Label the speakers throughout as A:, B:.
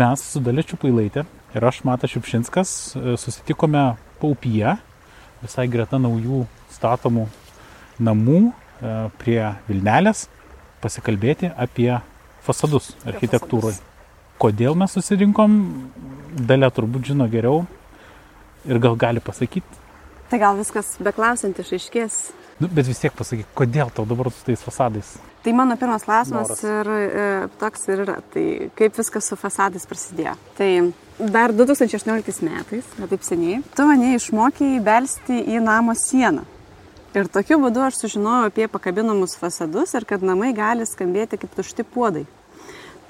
A: mes su Daličiu Pailaitė ir aš, Matas Šipšinskas, e, susitikome Paupyje, visai greta naujų statomų namų e, prie Vilnelės, pasikalbėti apie fasadus architektūroje. Kodėl mes susirinkom, dalė turbūt žino geriau ir gal gali pasakyti.
B: Tai gal viskas beklausant išaiškės.
A: Nu, bet vis tiek pasakyk, kodėl tau dabar su tais fasadais?
B: Tai mano pirmas klausimas ir e, toks ir yra. Tai kaip viskas su fasadais prasidėjo. Tai dar 2018 metais, bet taip seniai, tu mane išmokėjai belsti į namo sieną. Ir tokiu būdu aš sužinojau apie pakabinamus fasadus ir kad namai gali skambėti kaip tušti puodai.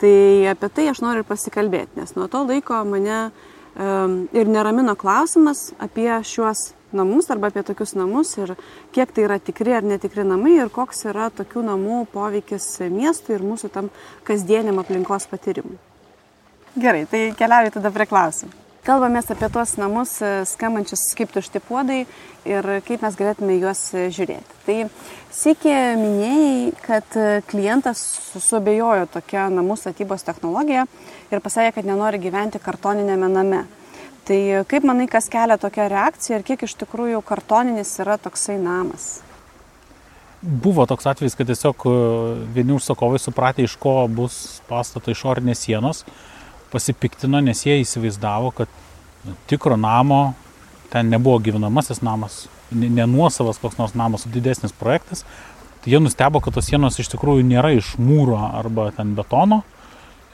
B: Tai apie tai aš noriu pasikalbėti, nes nuo to laiko mane um, ir neramino klausimas apie šiuos namus arba apie tokius namus ir kiek tai yra tikri ar netikri namai ir koks yra tokių namų poveikis miestui ir mūsų tam kasdieniam aplinkos patyrimui. Gerai, tai keliauju tada prie klausimų. Kalbamės apie tuos namus e, skambančius kaip tušti puodai ir kaip mes galėtume juos e, žiūrėti. Tai sėkė minėjai, kad e, klientas suabejojo tokią namų statybos technologiją ir pasakė, kad nenori gyventi kartoninėme name. Tai kaip manai, kas kelia tokią reakciją ir kiek iš tikrųjų kartoninis yra toksai namas?
A: Buvo toks atvejis, kad tiesiog vieni užsakovai supratė, iš ko bus pastato išorinės sienos pasipiktino, nes jie įsivaizdavo, kad tikro namo ten nebuvo gyvenamasis namas, nenuosavas koks nors namas, didesnis projektas. Tai jie nustebo, kad tos sienos iš tikrųjų nėra iš mūro arba ten betono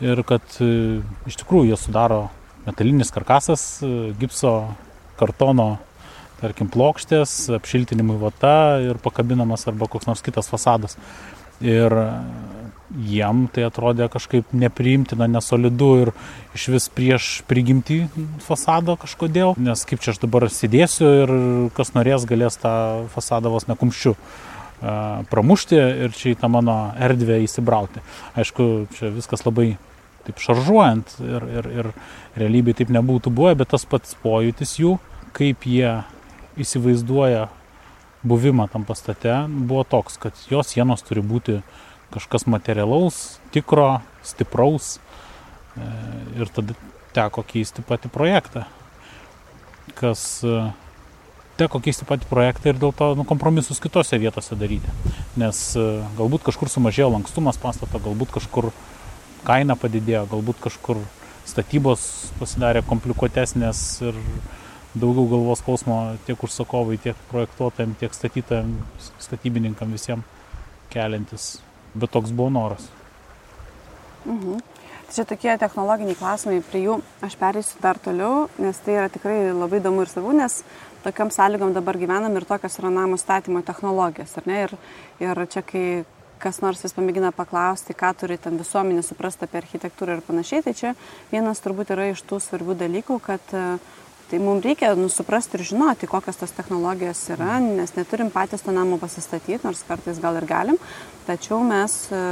A: ir kad e, iš tikrųjų jie sudaro metalinis karkasas, e, gipso kartono, tarkim, plokštės, apšiltinimui vata ir pakabinamas arba koks nors kitas fasadas. Ir jiem tai atrodė kažkaip nepriimtina, nesolidu ir iš vis prieš prigimti fasadą kažkodėl, nes kaip čia aš dabar sėdėsiu ir kas norės galės tą fasadą vos nekumščiu pramušti ir čia į tą mano erdvę įsibrauti. Aišku, čia viskas labai taip šaržuojant ir, ir, ir realybėje taip nebūtų buvę, bet tas pats pojūtis jų, kaip jie įsivaizduoja buvimą tam pastate, buvo toks, kad jos sienos turi būti uh, kažkas materialaus, tikro, stipraus. E, ir tada teko keisti patį projektą. Kas e, teko keisti patį projektą ir dėl to nu, kompromisus kitose vietose daryti. Nes e, galbūt kažkur sumažėjo lankstumas pastato, galbūt kažkur kaina padidėjo, galbūt kažkur statybos pasidarė komplikuotesnės ir daugiau galvos skausmo tiek užsakovai, tiek projektuotojams, tiek statytojams, statybininkam visiems keliantis bet toks buvo noras.
B: Mhm. Tai čia tokie technologiniai klausimai, prie jų aš perėsiu dar toliau, nes tai yra tikrai labai įdomu ir svarbu, nes tokiam sąlygom dabar gyvenam ir tokios yra namų statymo technologijos, ar ne? Ir, ir čia, kai kas nors vis pamėgina paklausti, ką turi ten visuomenė suprasti apie architektūrą ir panašiai, tai čia vienas turbūt yra iš tų svarbių dalykų, kad uh, Tai mums reikia nusuprasti ir žinoti, kokios tos technologijos yra, nes neturim patys to namo pasistatyti, nors kartais gal ir galim, tačiau mes, e,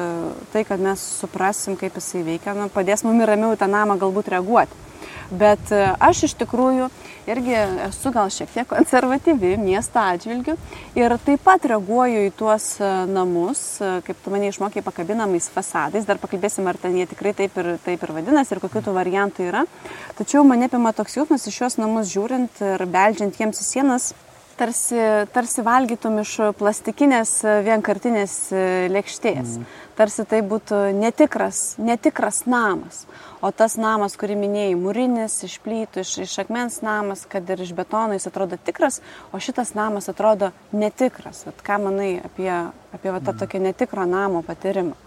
B: tai, kad mes suprasim, kaip jisai veikia, nu, padės mums ramiau į tą namą galbūt reaguoti. Bet e, aš iš tikrųjų irgi esu gal šiek tiek konservatyvi miesto atžvilgiu ir taip pat reaguoju į tuos e, namus, e, kaip tu mane išmokai, pakabinamais fasadais. Dar pakalbėsim, ar ten jie tikrai taip ir, taip ir vadinasi ir kokių tų variantų yra. Tačiau mane apima toks jausmas iš šios namus žiūrint ir beldžiant jiems į sienas tarsi, tarsi valgytum iš plastikinės vienkartinės lėkštės. Mm. Tarsi tai būtų netikras, netikras namas. O tas namas, kurį minėjai, mūrinis, iš plytų, iš, iš akmens namas, kad ir iš betono jis atrodo tikras, o šitas namas atrodo netikras. Vat ką manai apie, apie va, tą mm. tokį netikro namo patyrimą?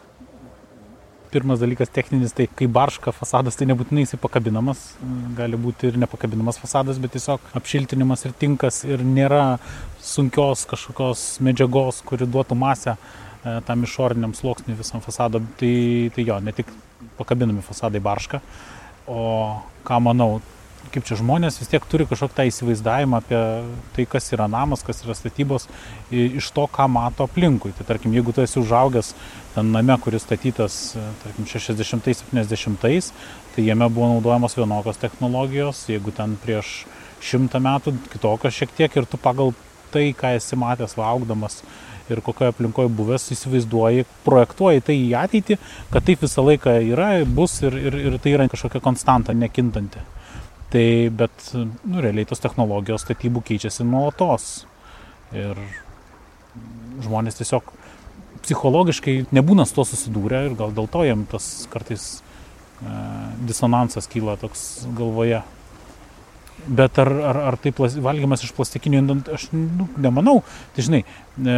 A: Pirmas dalykas techninis, tai kai barška fasadas, tai nebūtinai jisai pakabinamas, gali būti ir nepakabinamas fasadas, bet tiesiog apšiltinimas ir tinkas ir nėra sunkios kažkokios medžiagos, kuri duotų masę e, tam išoriniam sluoksniui visam fasado. Tai, tai jo, ne tik pakabinami fasadai barška, o ką manau, kaip čia žmonės vis tiek turi kažkokį tą įsivaizdavimą apie tai, kas yra namas, kas yra statybos, iš to, ką mato aplinkui. Tai tarkim, jeigu tu esi užaugęs ten name, kuris statytas, tarkim, 60-70-ais, tai jame buvo naudojamos vienokios technologijos, jeigu ten prieš šimtą metų kitokios šiek tiek ir tu pagal tai, ką esi matęs laukdamas ir kokioje aplinkoje buvęs, įsivaizduoji, projektuoji tai į ateitį, kad taip visą laiką yra, bus ir, ir, ir tai yra kažkokia konstanta, nekintanti. Tai, bet, nu, realiai tos technologijos statybų keičiasi nuolatos. Ir žmonės tiesiog psichologiškai nebūna su to susidūrę ir gal dėl to jiem tas kartais e, disonansas kyla toks galvoje. Bet ar, ar, ar tai plas, valgymas iš plastikinių indų, aš nu, nemanau. Tai žinai, e,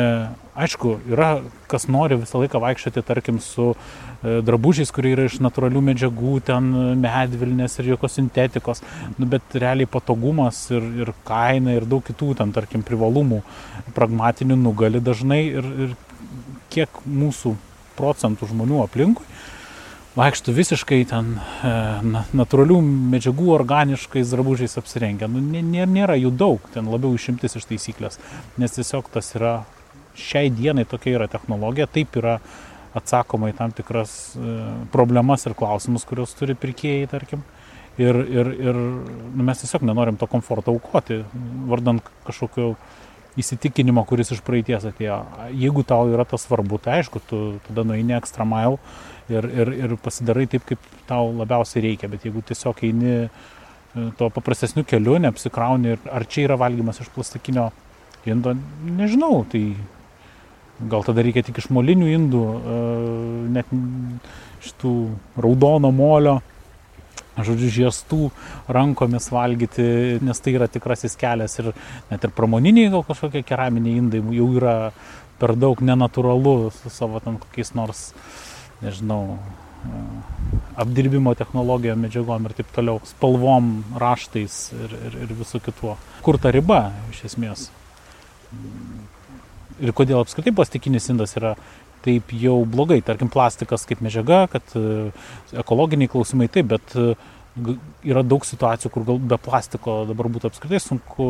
A: aišku, yra kas nori visą laiką vaikščioti, tarkim, su e, drabužiais, kurie yra iš natūralių medžiagų, ten medvilnės ir jokios sintetikos, nu, bet realiai patogumas ir, ir kaina ir daug kitų, ten, tarkim, privalumų pragmatinių nugali dažnai ir, ir kiek mūsų procentų žmonių aplinkui vaikšto visiškai ten e, natūralių medžiagų organiškais drabužiais apsirengę. Nu, nė, nėra jų daug, ten labiau išimtis iš taisyklės, nes tiesiog tas yra, šiai dienai tokia yra technologija, taip yra atsakoma į tam tikras e, problemas ir klausimus, kuriuos turi pirkėjai, tarkim. Ir, ir, ir nu, mes tiesiog nenorim to komforto aukoti, vardant kažkokio įsitikinimo, kuris iš praeities atėjo. Jeigu tau yra tas svarbu, tai aišku, tu tada nueini extra mile ir, ir, ir pasidarai taip, kaip tau labiausiai reikia. Bet jeigu tiesiog eini e, to paprastesniu keliu, neapsikrauni, ar čia yra valgymas iš plastikinio indo, nežinau, tai gal tada reikia tik iš molinių indų, e, net šitų raudono molio žodžiu, žiestų rankomis valgyti, nes tai yra tikrasis kelias ir net ir pramoniniai gal kažkokie keraminiai indai jau yra per daug nenatūralu su savo tam kokiais nors nežinau, apdirbimo technologijom, medžiagom ir taip toliau, spalvom, raštais ir, ir, ir visų kitų. Kur ta riba iš esmės? Ir kodėl apskritai plastikinis indas yra taip jau blogai, tarkim plastikas kaip medžiaga, kad ekologiniai klausimai taip, bet yra daug situacijų, kur gal be plastiko dabar būtų apskritai sunku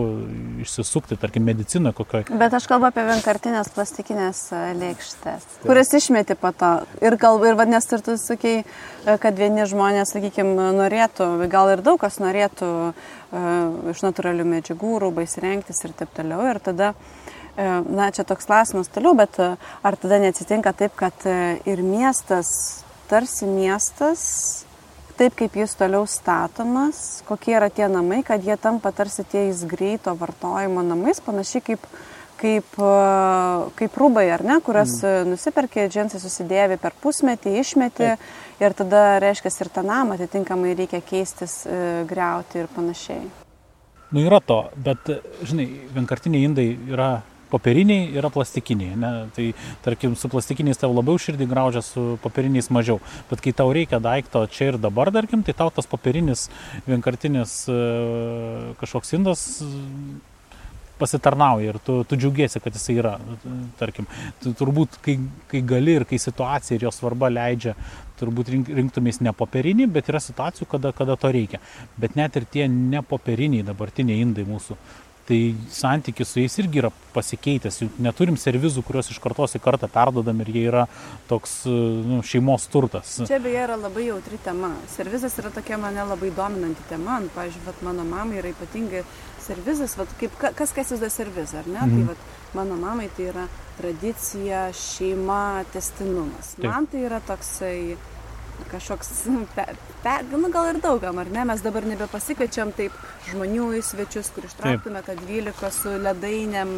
A: išsisukti, tarkim, medicinoje kokioje.
B: Bet aš kalbu apie vienkartinės plastikinės e, lėkštės, kurias išmeti po to. Ir, gal, ir vadinasi, ir tu sakai, e, kad vieni žmonės, sakykime, norėtų, gal ir daug kas norėtų uh, iš natūralių medžiagų, rūbais rengtis ir taip toliau. Ir tada uh, Na, čia toks klausimas toliau, bet ar tada neatsitinka taip, kad ir miestas, tarsi miestas, taip, kaip jis toliau statomas, kokie yra tie namai, kad jie tampa tarsi ties greito vartojimo namais, panašiai kaip, kaip, kaip rūbai, ar ne, kurias mm. nusipirkė, džinsai susidėvi per pusmetį, išmeti taip. ir tada, reiškia, ir tą namą atitinkamai reikia keistis, e, greuti ir panašiai.
A: Nu yra to, bet, žinai, vienkartiniai indai yra popieriniai yra plastikiniai. Ne? Tai tarkim, su plastikiniais tau labiau širdį graužia, su popieriniais mažiau. Bet kai tau reikia daikto čia ir dabar, tarkim, tai tau tas popierinis vienkartinis e, kažkoks indas pasitarnauja ir tu, tu džiaugiesi, kad jisai yra. Tarkim, tu, turbūt, kai, kai gali ir kai situacija ir jos svarba leidžia, turbūt rink, rinktumės ne popierinį, bet yra situacijų, kada, kada to reikia. Bet net ir tie nepopieriniai dabartiniai indai mūsų tai santykis su jais irgi yra pasikeitęs. Juk neturim servizų, kuriuos iš kartos į kartą perdodam ir jie yra toks nu, šeimos turtas.
B: Čia beje yra labai jautri tema. Servizas yra tokia mane labai dominanti tema. Nu, pavyzdžiui, vat, mano mamai yra ypatingai servizas, vat, kaip, kas kas įsivaizduoja servizą, ar ne? Mm. Tai mhm. vat, mano mamai tai yra tradicija, šeima, testinumas. Taip. Man tai yra toksai kažkoks, pe, pe, nu, gal ir daugam, ar ne, mes dabar nebepasikviečiam taip žmonių į svečius, kur ištrauktume tą 12 su ledainiam,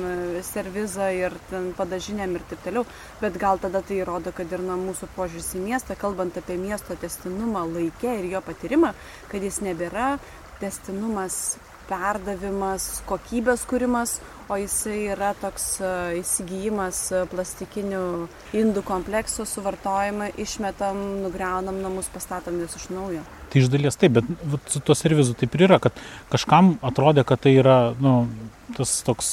B: servizą ir padažiniam ir taip toliau, bet gal tada tai rodo, kad ir nuo mūsų požiūris į miestą, kalbant apie miesto testinumą laikę ir jo patyrimą, kad jis nebėra testinumas perdavimas, kokybės kūrimas, o jisai yra toks e, įsigijimas e, plastikinių indų kompleksų, suvartojimą, išmetam, nugriaunam namus, pastatom juos iš naujo.
A: Tai iš dalies taip, bet vat, su tuo servizu taip ir yra, kad kažkam atrodė, kad tai yra nu, tas toks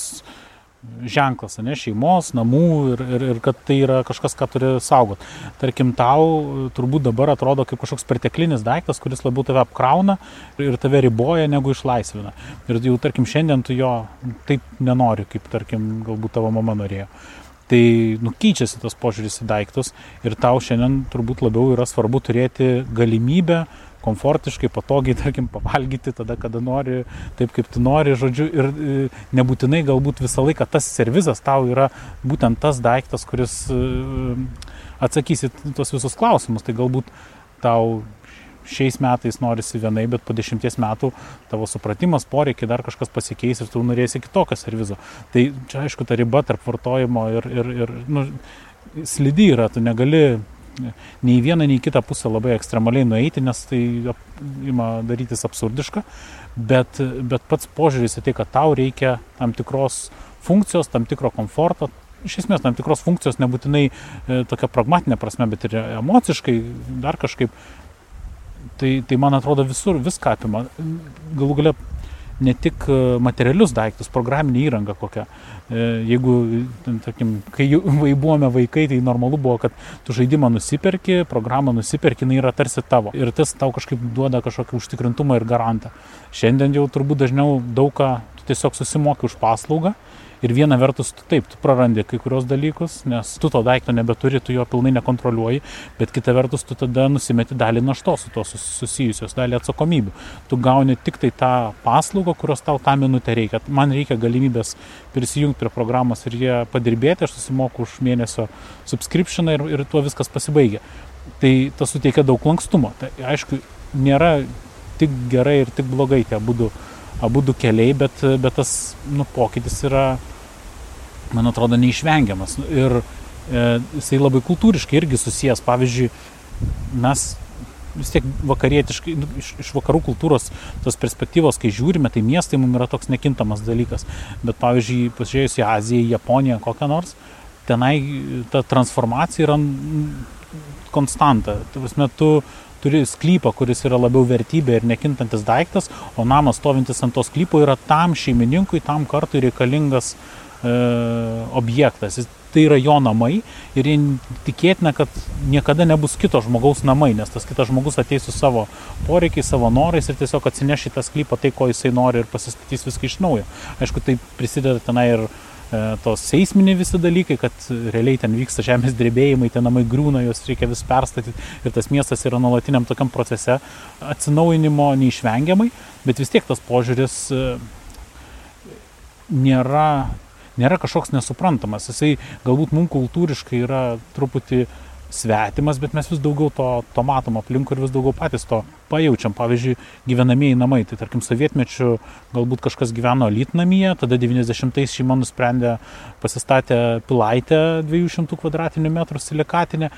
A: ženklas, ne, šeimos, namų ir, ir, ir kad tai yra kažkas, ką turi saugot. Tarkim, tau turbūt dabar atrodo kaip kažkoks perteklinis daiktas, kuris labiau tave apkrauna ir tave riboja negu išlaisvina. Ir jau, tarkim, šiandien tu jo taip nenori, kaip, tarkim, galbūt tavo mama norėjo. Tai nukeičiasi tas požiūris į daiktus ir tau šiandien turbūt labiau yra svarbu turėti galimybę komfortiškai, patogiai, tarkim, pavalgyti tada, kada nori, taip kaip tu nori, žodžiu, ir e, nebūtinai galbūt visą laiką tas servizas tau yra būtent tas daiktas, kuris e, atsakysi tuos visus klausimus. Tai galbūt tau šiais metais norisi vienai, bet po dešimties metų tavo supratimas, poreikiai dar kažkas pasikeis ir tu norėsi kitokio servizo. Tai čia aišku ta riba tarp vartojimo ir, ir, ir nu, slidi yra, tu negali nei vieną, nei kitą pusę labai ekstremaliai nueiti, nes tai ima darytis absurdiška, bet, bet pats požiūris į tai, kad tau reikia tam tikros funkcijos, tam tikro komforto, iš esmės tam tikros funkcijos nebūtinai e, tokia pragmatinė prasme, bet ir emociškai, dar kažkaip, tai, tai man atrodo visur viską apima. Galų gale ne tik e, materialius daiktus, programinė įranga kokia. E, jeigu, tarkim, kai buvome vaikai, tai normalu buvo, kad tu žaidimą nusiperki, programą nusiperki, jinai yra tarsi tavo. Ir tas tau kažkaip duoda kažkokį užtikrintumą ir garantą. Šiandien jau turbūt dažniau daug ką tu tiesiog susimoki už paslaugą Ir viena vertus, tu taip, tu prarandi kai kurios dalykus, nes tu to daikto nebeturi, tu jo pilnai nekontroliuoji, bet kita vertus, tu tada nusimeti dalį naštos su to susijusios, dalį atsakomybių. Tu gauni tik tai tą paslaugą, kurios tau tą minutę reikia. Man reikia galimybės prisijungti prie programos ir jie padirbėti, aš susimoku už mėnesio subscriptioną ir, ir tuo viskas pasibaigia. Tai tas suteikia daug lankstumo. Tai aišku, nėra tik gerai ir tik blogai tie būdų abu du keliai, bet, bet tas nu, pokytis yra, man atrodo, neišvengiamas. Ir e, jisai labai kultūriškai irgi susijęs. Pavyzdžiui, mes vis tiek vakarietiškai, nu, iš, iš vakarų kultūros tos perspektyvos, kai žiūrime, tai miestai mums yra toks nekintamas dalykas. Bet pavyzdžiui, pasižiūrėjus į Aziją, Japoniją, kokią nors, tenai ta transformacija yra konstanta. Tai metu turi sklypą, kuris yra labiau vertybė ir nekintantis daiktas, o namas stovintis ant to sklypo yra tam šeimininkui, tam kartui reikalingas e, objektas. Jis, tai yra jo namai ir tikėtina, kad niekada nebus kito žmogaus namai, nes tas kitas žmogus ateis su savo poreikiais, savo norais ir tiesiog atsineš į tą sklypą tai, ko jisai nori ir pasistatys viską iš naujo. Aišku, tai prisideda tenai ir tos seisminiai visi dalykai, kad realiai ten vyksta žemės drebėjimai, tie namai grūna, juos reikia vis perstatyti ir tas miestas yra nuolatiniam tokiam procese atsinaujinimo neišvengiamai, bet vis tiek tas požiūris e, nėra, nėra kažkoks nesuprantamas. Jisai galbūt mums kultūriškai yra truputį uh, svetimas, bet mes vis daugiau to, to matom aplinkui ir vis daugiau patys to pajaučiam. Pavyzdžiui, gyvenamieji namai, tai tarkim sovietmečių galbūt kažkas gyveno lytnamyje, tada 90-ais šeima nusprendė pasistatę pilaitę 200 km2 silikatinę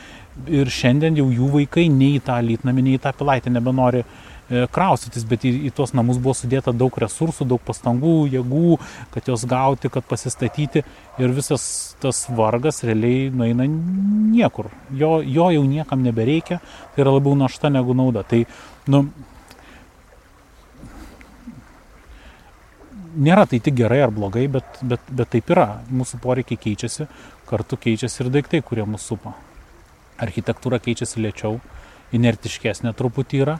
A: ir šiandien jau jų vaikai nei į tą lytnamį, nei į tą pilaitę nebenori kraustytis, bet į, į tuos namus buvo sudėta daug resursų, daug pastangų, jėgų, kad juos gauti, kad pasistatyti ir visas tas vargas realiai nueina niekur. Jo, jo jau niekam nebereikia, tai yra labiau našta negu nauda. Tai, nu, nėra tai tik gerai ar blogai, bet, bet, bet taip yra. Mūsų poreikiai keičiasi, kartu keičiasi ir daiktai, kurie mūsų supa. Architektūra keičiasi lėčiau, inertiškesnė truputį yra,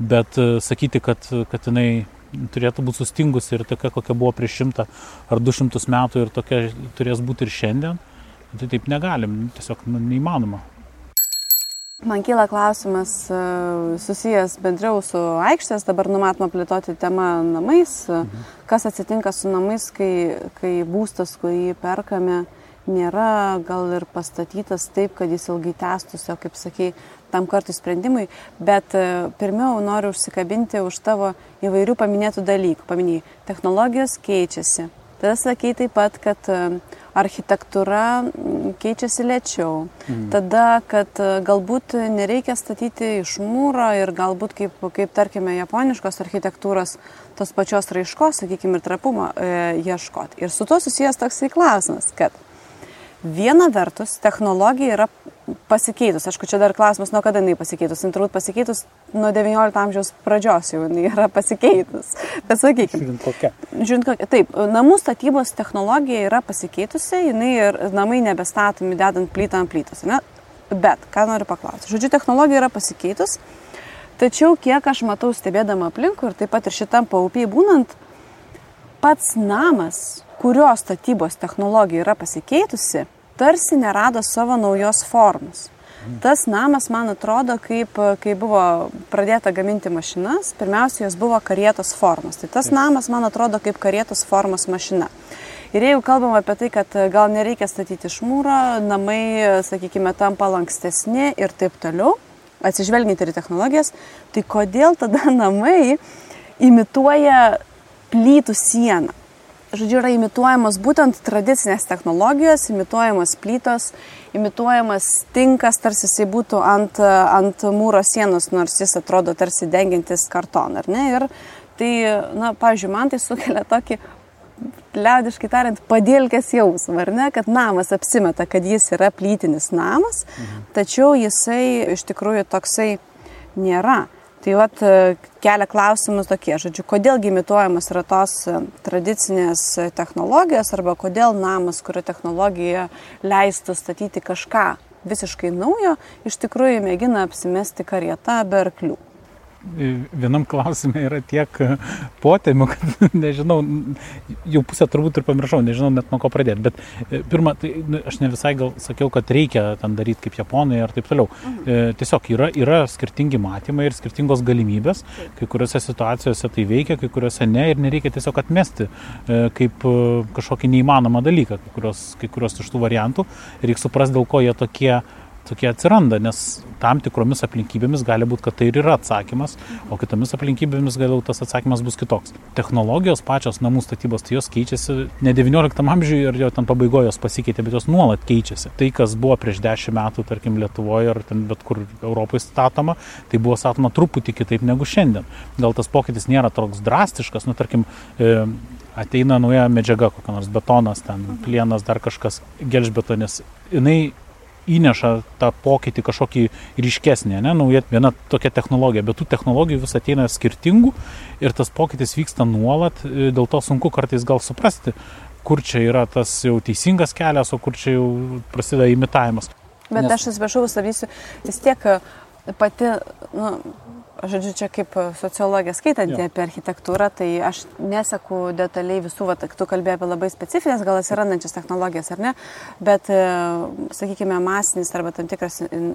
A: bet e, sakyti, kad, kad jinai turėtų būti sustingusi ir tokia, kokia buvo prieš šimtą ar du šimtus metų ir tokia turės būti ir šiandien, tai taip negalim, tiesiog nu, neįmanoma.
B: Man kyla klausimas e, susijęs bendriau su aikštės, dabar numatoma plėtoti temą namais. Mhm. Kas atsitinka su namais, kai, kai būstas, kurį perkame, nėra gal ir pastatytas taip, kad jis ilgai tęstųsi, o kaip sakai, tam kartui sprendimui, bet e, pirmiau noriu užsikabinti už tavo įvairių paminėtų dalykų. Paminėjai, technologijos keičiasi. Tada sakai taip pat, kad e, architektūra keičiasi lėčiau. Mhm. Tada, kad e, galbūt nereikia statyti iš mūro ir galbūt, kaip, kaip tarkime, japoniškos architektūros, tos pačios raiškos, sakykime, ir trapumo e, ieškoti. Ir su to susijęs toksai klausimas, kad Viena vertus, technologija yra pasikeitus. Aišku, čia dar klausimas, nuo kada jinai pasikeitus. Jis turbūt pasikeitus nuo XIX amžiaus pradžios jau jinai yra pasikeitus. Bet sakykime.
A: Žiūrint kokia.
B: Žiūrint kokia. Taip, namų statybos technologija yra pasikeitusi, jinai ir namai nebestatomi dedant plytą ant plytos. Ne? Bet, ką noriu paklausti. Žodžiu, technologija yra pasikeitus. Tačiau, kiek aš matau stebėdama aplinkui ir taip pat ir šitam paupiai būnant, pats namas kurio statybos technologija yra pasikeitusi, tarsi nerado savo naujos formos. Tas namas, man atrodo, kaip, kai buvo pradėta gaminti mašinas, pirmiausia, jos buvo karietos formos. Tai tas namas, man atrodo, kaip karietos formos mašina. Ir jeigu kalbam apie tai, kad gal nereikia statyti iš mūro, namai, sakykime, tampa lankstesni ir taip toliau, atsižvelgiant ir į technologijas, tai kodėl tada namai imituoja plytų sieną? Žodžiu, yra imituojamos būtent tradicinės technologijos, imituojamos plytos, imituojamas tinkas, tarsi jisai būtų ant, ant mūro sienos, nors jis atrodo tarsi dengiantis kartoną, ar ne? Ir tai, na, pavyzdžiui, man tai sukelia tokį liaudiškai tariant, padėlkės jausmą, ar ne, kad namas apsimeta, kad jis yra plytinis namas, mhm. tačiau jisai iš tikrųjų toksai nėra. Tai vat e, kelia klausimus tokie, žodžiu, kodėl imituojamas yra tos e, tradicinės technologijos arba kodėl namas, kurio technologija leistų statyti kažką visiškai naujo, iš tikrųjų mėgina apsimesti karietą be arklių
A: vienam klausime yra tiek potėmių, kad nežinau, jau pusę turbūt ir pamiršau, nežinau net nuo ko pradėti. Bet e, pirmą, tai nu, aš ne visai gal sakiau, kad reikia ten daryti kaip japonai ir taip toliau. Mhm. Tiesiog yra, yra skirtingi matymai ir skirtingos galimybės. Kai kuriuose situacijose tai veikia, kai kuriuose ne ir nereikia tiesiog atmesti e, kaip kažkokį neįmanomą dalyką, kai kurios, kai kurios iš tų variantų. Reikia suprasti, dėl ko jie tokie tokie atsiranda, nes tam tikromis aplinkybėmis gali būti, kad tai ir yra atsakymas, o kitomis aplinkybėmis gal tas atsakymas bus kitoks. Technologijos pačios namų statybos, tai jos keičiasi ne 19 amžiuje ir jau ten pabaigoje jos pasikeitė, bet jos nuolat keičiasi. Tai, kas buvo prieš 10 metų, tarkim, Lietuvoje ar ten bet kur Europoje statoma, tai buvo statoma truputį kitaip negu šiandien. Gal tas pokytis nėra toks drastiškas, nu tarkim, e, ateina nauja medžiaga, kokia nors betonas, ten plienas, dar kažkas, gelžbetonis. Jis įneša tą pokytį kažkokį ryškesnį, ne, nauja viena tokia technologija, bet tų technologijų vis ateina skirtingų ir tas pokytis vyksta nuolat, e, dėl to sunku kartais gal suprasti, kur čia yra tas jau teisingas kelias, o kur čia jau prasideda imitavimas.
B: Bet Nes... aš atsiprašau, savysiu, vis tiek e, pati, nu, žodžiu, čia kaip sociologija skaitant ja. apie architektūrą, tai aš nesaku detaliai visų, va, tu kalbėjai apie labai specifines, gal atsirandančias technologijas ar ne, bet, e, sakykime, masinis arba tam tikras in,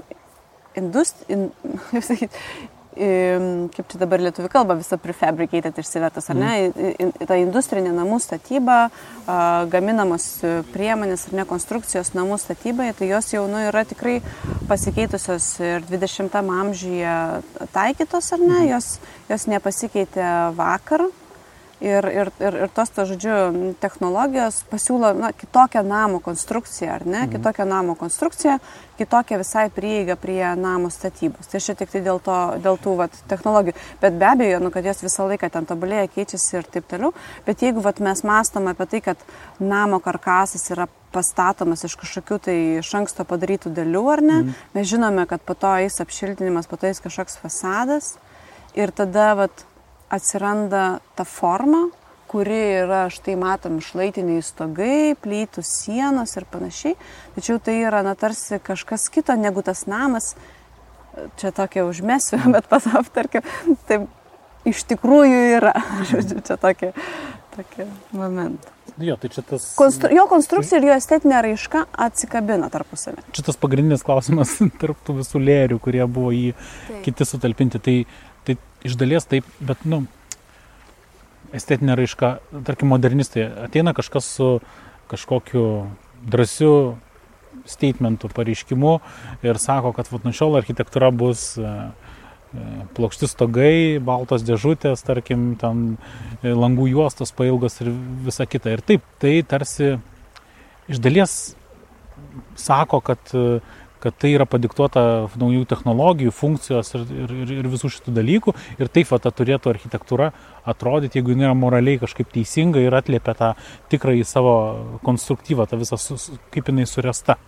B: indust, in, sakyt, kaip čia dabar lietuvių kalba, visa prefabricated išsivertas, ar ne, mm. ta industrinė namų statyba, gaminamos priemonės ar ne konstrukcijos namų statybai, tai jos jau nu, yra tikrai pasikeitusios ir 20 amžiuje taikytos, ar ne, mhm. jos, jos nepasikeitė vakar, Ir, ir, ir, ir tos, to žodžiu, technologijos pasiūlo na, kitokią namo konstrukciją, ar ne? Mhm. Kitokią namo konstrukciją, kitokią visai prieigą prie namo statybos. Tai šiek tiek tai dėl, to, dėl tų vat, technologijų. Bet be abejo, nu, kad jos visą laiką ten tobulėja, keičiasi ir taip toliau. Bet jeigu vat, mes mastom apie tai, kad namo karkasas yra pastatomas iš kažkokių tai iš anksto padarytų dalių, ar ne, mhm. mes žinome, kad po to eis apšiltinimas, po to eis kažkoks fasadas. Ir tada, vat, atsiranda ta forma, kuri yra, štai matom, šlaitiniai stogai, plytų sienos ir panašiai. Tačiau tai yra, na, tarsi kažkas kito negu tas namas. Čia tokia užmesiu, bet pasap, tarkim, taip iš tikrųjų yra. Žodžiu, čia tokie, tokie momentai.
A: Jo, tai čia tas...
B: Konstru... Jo konstrukcija ir jo estetinė raiška atsikabina tarpusavį.
A: Čia tas pagrindinis klausimas tarp tų visų lėrių, kurie buvo į tai. kiti sutalpinti. Tai Iš dalies taip, bet, nu, estetinė raiška, tarkim, modernistai, ateina kažkas su kažkokiu drąsiu statementu, pareiškimu ir sako, kad vat, nuo šiol architektūra bus e, e, plokšti stogai, baltos dėžutės, tarkim, ten e, langų juostos pailgos ir visa kita. Ir taip, tai tarsi iš dalies sako, kad kad tai yra padiktuota naujų technologijų, funkcijos ir, ir, ir visų šitų dalykų. Ir taip va, ta turėtų architektūra atrodyti, jeigu jinai yra moraliai kažkaip teisinga ir atliepia tą tikrąjį savo konstruktyvą, tą visą, kaip jinai suresta.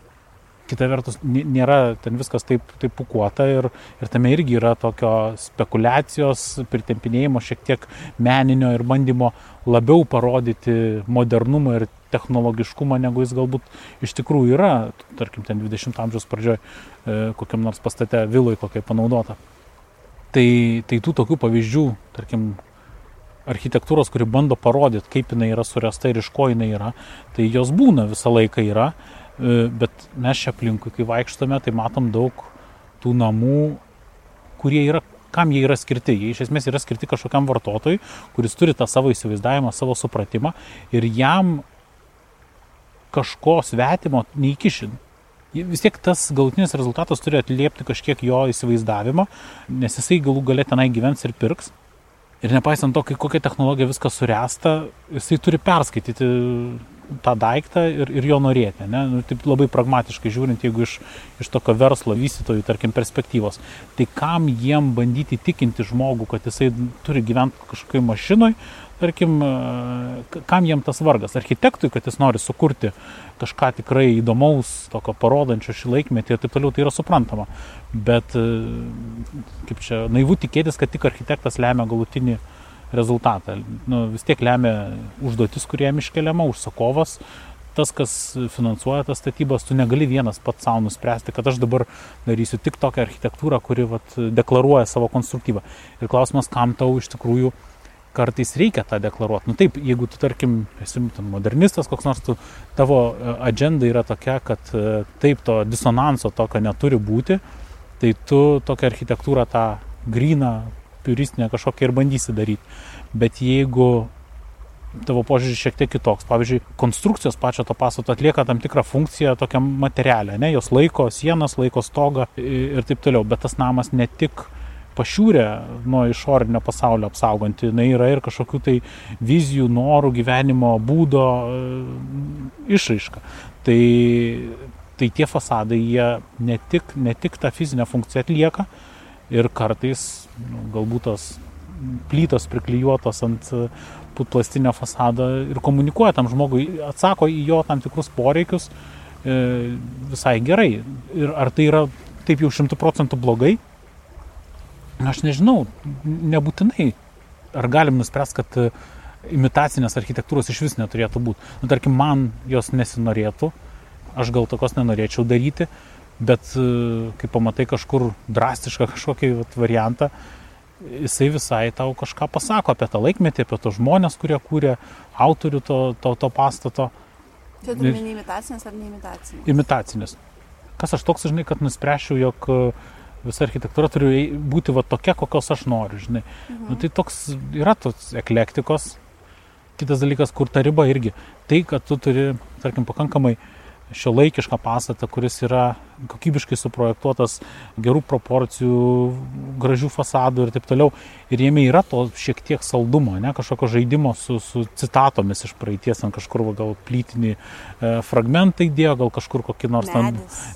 A: Kita vertus, nėra ten viskas taip, taip pukuota ir, ir tame irgi yra tokio spekulacijos, pritempinėjimo, šiek tiek meninio ir bandymo labiau parodyti modernumą ir technologiškumą, negu jis galbūt iš tikrųjų yra, tarkim, ten 20 amžiaus pradžioje kokiam nors pastate viloj kokiai panaudota. Tai, tai tų tokių pavyzdžių, tarkim, architektūros, kuri bando parodyti, kaip jinai yra suresta ir iš ko jinai yra, tai jos būna visą laiką yra, bet mes čia aplinkui, kai vaikštame, tai matom daug tų namų, kurie yra, kam jie yra skirti. Jie iš esmės yra skirti kažkokiam vartotojui, kuris turi tą savo įsivaizdavimą, savo supratimą ir jam kažko svetimo neįkišin. Vis tiek tas galutinis rezultatas turi atliepti kažkiek jo įsivaizdavimą, nes jisai galų galę tenai gyvens ir pirks. Ir nepaisant to, kokia technologija viskas suresta, jisai turi perskaityti tą daiktą ir, ir jo norėti. Ne? Nu, taip labai pragmatiškai žiūrint, jeigu iš, iš tokio verslo vystytojų, tarkim, perspektyvos. Tai kam jiem bandyti tikinti žmogų, kad jisai turi gyventi kažkokiai mašinoj, tarkim, kam jiem tas vargas. Architektui, kad jis nori sukurti kažką tikrai įdomaus, tokio parodančio šį laikmetį ir taip toliau, tai yra suprantama. Bet kaip čia, naivu tikėtis, kad tik architektas lemia galutinį rezultatą. Nu, vis tiek lemia užduotis, kurie jam iškeliama, užsakovas, tas, kas finansuoja tas statybas, tu negali vienas pats savo nuspręsti, kad aš dabar darysiu tik tokią architektūrą, kuri vat, deklaruoja savo konstruktyvą. Ir klausimas, kam tau iš tikrųjų kartais reikia tą deklaruoti. Nu taip, jeigu tu, tarkim, esi modernistas koks nors, tu, tavo e, agenda yra tokia, kad e, taip to disonanso tokio neturi būti, tai tu tokią architektūrą tą gryną puristinę kažkokią ir bandysi daryti. Bet jeigu tavo požiūris šiek tiek kitoks. Pavyzdžiui, konstrukcijos pačio to pastato atlieka tam tikrą funkciją tokią materialę, ne, jos laiko sienas, laiko stogą ir taip toliau, bet tas namas ne tik pašiūrė nuo išorinio pasaulio apsauganti, jinai yra ir kažkokių tai vizijų, norų, gyvenimo būdo e, išraiška. Tai, tai tie fasadai, jie ne tik, ne tik tą fizinę funkciją atlieka, ir kartais nu, galbūt tos plytos priklijuotos ant e, putplastinio fasado ir komunikuoja tam žmogui, atsako į jo tam tikrus poreikius e, visai gerai. Ir ar tai yra taip jau šimtų procentų blogai? Aš nežinau, nebūtinai. Ar galim nuspręsti, kad e, imitacinės architektūros iš vis neturėtų būti. Nu, tarkim, man jos nesinorėtų, aš gal tokios nenorėčiau daryti, bet e, kai pamatai kažkur drastišką kažkokį vat, variantą, jisai visai tau kažką pasako apie tą laikmetį, apie tos žmonės, kurie kūrė, autorių to, to, to pastato.
B: Tai tu meni imitacinis ar neimitacinis?
A: Imitacinis. Kas aš toks, žinai, kad nuspręšiau, jog e, visa architektūra turi būti va tokia, kokios aš noriu, žinai. Mhm. Nu, tai toks yra tos eklektikos. Kitas dalykas, kur ta riba irgi. Tai, kad tu turi, tarkim, pakankamai uh, šio laikišką pastatą, kuris yra kokybiškai suprojektuotas, gerų proporcijų, gražių fasadų ir taip toliau. Ir jame yra to šiek tiek saldumo, ne kažkokio žaidimo su, su citatomis iš praeities, ant kažkur va, gal plytinį e, fragmentą įdėjo, gal kažkur kokį nors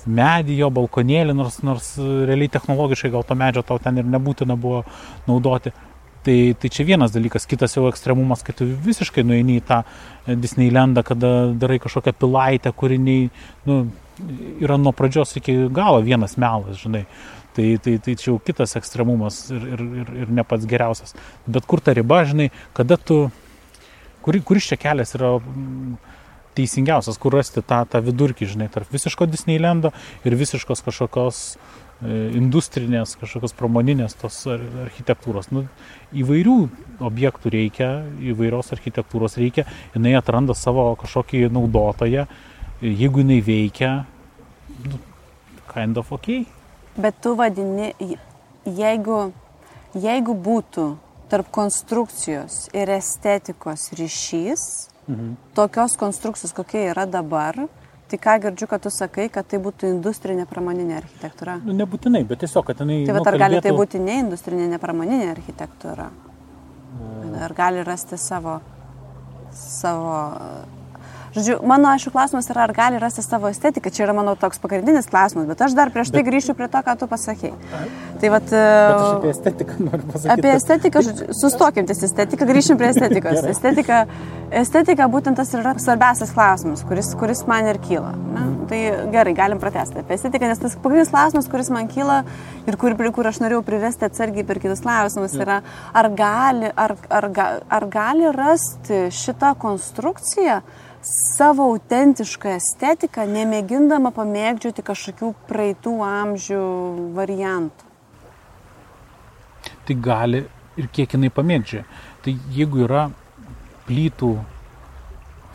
A: medį, jo balkonėlį, nors, nors realiai technologiškai gal to medžio tau ten ir nebūtina buvo naudoti. Tai, tai čia vienas dalykas, kitas jau ekstremumas, kad tu visiškai nueini į tą e, Disneylandą, kada darai kažkokią pilaitę, kuri nei, nu, yra nuo pradžios iki galo vienas melas, žinai. Tai, tai, tai čia jau kitas ekstremumas ir, ir, ir, ir ne pats geriausias. Bet kur ta riba, žinai, kada tu, kuri, kuris čia kelias yra mm, teisingiausias, kur rasti tą, tą vidurkį, žinai, tarp visiško Disneylando ir visiškos kažkokios E, industrinės, kažkokios pramoninės tos architektūros. Nu, įvairių objektų reikia, įvairios architektūros reikia, jinai atranda savo kažkokį naudotoją, jeigu jinai veikia, nu, kind of ok.
B: Bet tu vadini, jeigu, jeigu būtų tarp konstrukcijos ir estetikos ryšys, mhm. tokios konstrukcijos, kokia yra dabar, Tai ką girdžiu, kad tu sakai, kad tai būtų industrinė pramoninė architektūra?
A: Nu, nebūtinai, bet tiesiog, kad jinai...
B: Tai nu, ar gali tai būti ne industrinė, ne pramoninė architektūra? Ar gali rasti savo, savo Žodžiu, mano aišku klausimas yra, ar gali rasti savo estetiką. Čia yra mano toks pagrindinis klausimas, bet aš dar prieš tai bet... grįšiu prie to, ką tu pasakėjai.
A: Tai vat, apie estetiką noriu pasakyti.
B: Apie estetiką, sustokim ties estetiką, grįšim prie estetikos. estetika, estetika būtent tas yra svarbiausias klausimas, kuris, kuris man ir kyla. Na? Mhm. Tai gerai, galim pratesti apie estetiką, nes tas pagrindinis klausimas, kuris man kyla ir kur, kur aš norėjau privesti atsargiai per kitus klausimus, yra, ar gali, ar, ar, ar gali rasti šitą konstrukciją, savo autentišką estetiką, nemėgindama pamėgdžioti kažkokių praeitų amžių variantų.
A: Tai gali ir kiek jinai pamėgdžia. Tai jeigu yra plytų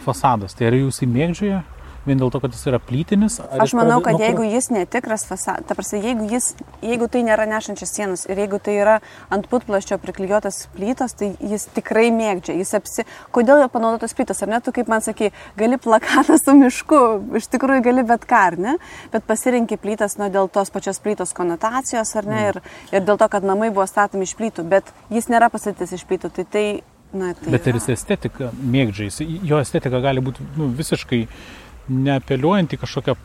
A: fasadas, tai ar jūs įmėgdžioja? Vien dėl to, kad jis yra plytinis?
B: Aš manau, kad jeigu jis netikras fasadas, ta prasme, jeigu, jis, jeigu tai nėra nešančias sienas ir jeigu tai yra ant putplaščio priklijuotas plytas, tai jis tikrai mėgdžia. Jis apsi... Kodėl jo panaudotas plytas, ar ne, tu kaip man sakai, gali plakatą su mišku, iš tikrųjų gali bet ką, ar ne, bet pasirinkti plytas, nu, dėl tos pačios plytos konotacijos, ar ne, mm. ir, ir dėl to, kad namai buvo statomi iš plytų, bet jis nėra pasakytas iš plytų. Tai tai Na, tai
A: Bet ir jis estetika mėgdžiais, jo estetika gali būti nu, visiškai neapeliuojant į kažkokią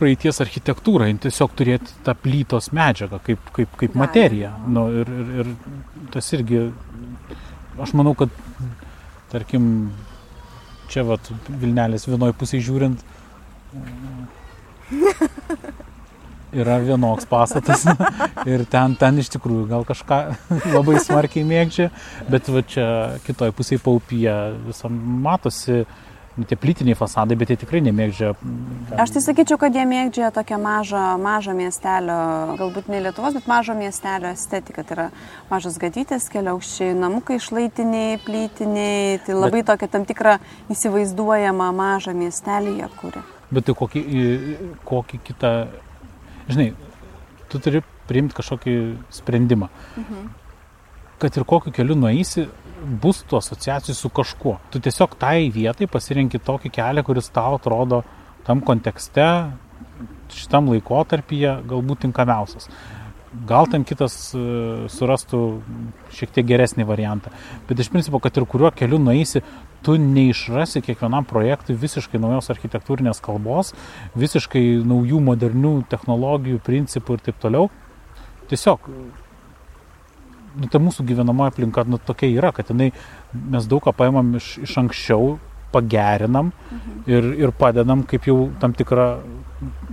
A: praeities architektūrą, tiesiog turėti tą plytos medžiagą kaip, kaip, kaip materiją. Nu, ir, ir, ir tas irgi, aš manau, kad, tarkim, čia vat Vilnelės vienoje pusėje žiūrint, yra vienoks pastatas ir ten, ten iš tikrųjų gal kažką labai smarkiai mėgdžia, bet va čia kitoj pusėje paupyje visam matosi nu, tie plytiniai fasadai, bet jie tikrai nemėgdžia.
B: Aš tai sakyčiau, kad jie mėgdžia tokią mažą, mažą miestelio, galbūt ne Lietuvos, bet mažo miestelio estetiką. Tai yra mažas gadytės, keliaukščiai namukai, išlaitiniai, plytiniai, tai labai bet... tokia tam tikra įsivaizduojama mažą miestelį jie kūrė.
A: Bet tai kokį, kokį kitą žinai, tu turi priimti kažkokį sprendimą. Mhm. Kad ir kokiu keliu nueisi, bus tų asociacijų su kažkuo. Tu tiesiog tai vietai pasirinki tokį kelią, kuris tau atrodo tam kontekste, šitam laikotarpyje galbūt tinkamiausias. Gal ten kitas e, surastų šiek tiek geresnį variantą. Bet iš principo, kad ir kuriuo keliu nueisi, tu neišrasi kiekvienam projektui visiškai naujos architektūrinės kalbos, visiškai naujų modernių technologijų, principų ir taip toliau. Tiesiog, nu, tai mūsų gyvenamoji aplinka nu, tokia yra, kad jinai, mes daug ką paimam iš, iš anksčiau, pagerinam mhm. ir, ir padedam kaip jau tam tikrą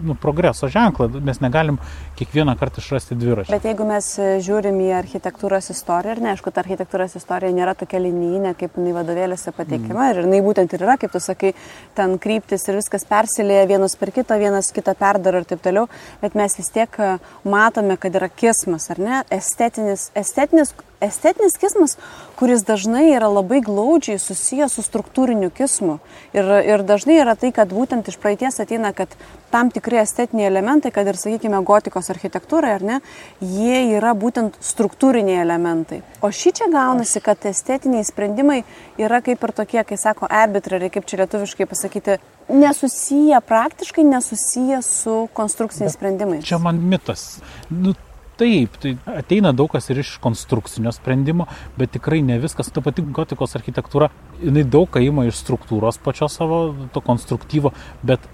A: nu, progreso ženklą. Mes negalim kiekvieną kartą išrasti dviračio.
B: Bet jeigu mes e, žiūrim į architektūros istoriją, ir neaišku, ta architektūros istorija nėra tokia linijinė, kaip jinai vadovėlėse pateikiama, mm. ir jinai būtent ir yra, kaip tu sakai, ten kryptis ir viskas persilėja vienas per kitą, vienas kitą perdaro ir taip toliau, bet mes vis tiek e, matome, kad yra kismas, ar ne, estetinis, estetinis estetinis kismas, kuris dažnai yra labai glaudžiai susijęs su struktūriniu kismu. Ir, ir dažnai yra tai, kad būtent iš praeities ateina, kad tam tikri estetiniai elementai, kad ir, sakykime, gotikos architektūrai, ar ne, jie yra būtent struktūriniai elementai. O šį čia gaunasi, kad estetiniai sprendimai yra kaip ir tokie, kai sako, arbitrariai, kaip čia lietuviškai pasakyti, nesusiję, praktiškai nesusiję su konstrukciniais sprendimais.
A: Čia man mitas. Nu, Taip, tai ateina daug kas ir iš konstrukcinio sprendimo, bet tikrai ne viskas. Ta pati gotikos architektūra, jinai daug ką ima iš struktūros pačios savo, to konstruktyvo, bet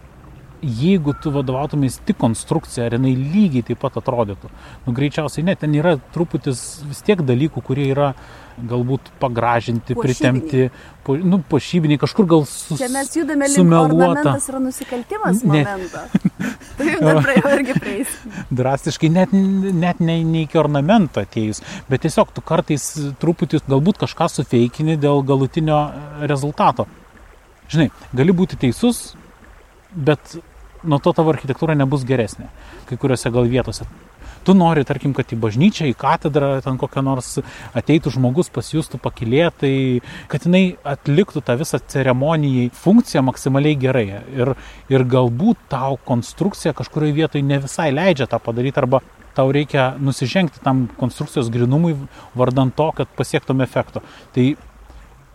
A: jeigu tu vadovautumės tik konstrukcija, ar jinai lygiai taip pat atrodytų. Nu, greičiausiai ne, ten yra truputis vis tiek dalykų, kurie yra galbūt pagražinti, pošybiniai. pritemti, po, nu, pošybiniai, kažkur gal sus,
B: Čia mes judame link ornamentas yra nusikaltimas ne. momento. Taip, dar jo irgi prieis.
A: Drastiškai net, net ne, ne iki ornamento atėjus, bet tiesiog tu kartais truputį galbūt kažką sufeikini dėl galutinio rezultato. Žinai, gali būti teisus, bet nuo to tavo architektūra nebus geresnė kai kuriuose gal vietose. Tu nori, tarkim, kad į bažnyčią, į katedrą ten kokią nors ateitų žmogus, pasijustų pakilėtai, kad jinai atliktų tą visą ceremonijai funkciją maksimaliai gerai. Ir, ir galbūt tau konstrukcija kažkurioje vietoje ne visai leidžia tą padaryti arba tau reikia nusižengti tam konstrukcijos grinumui vardant to, kad pasiektum efekto. Tai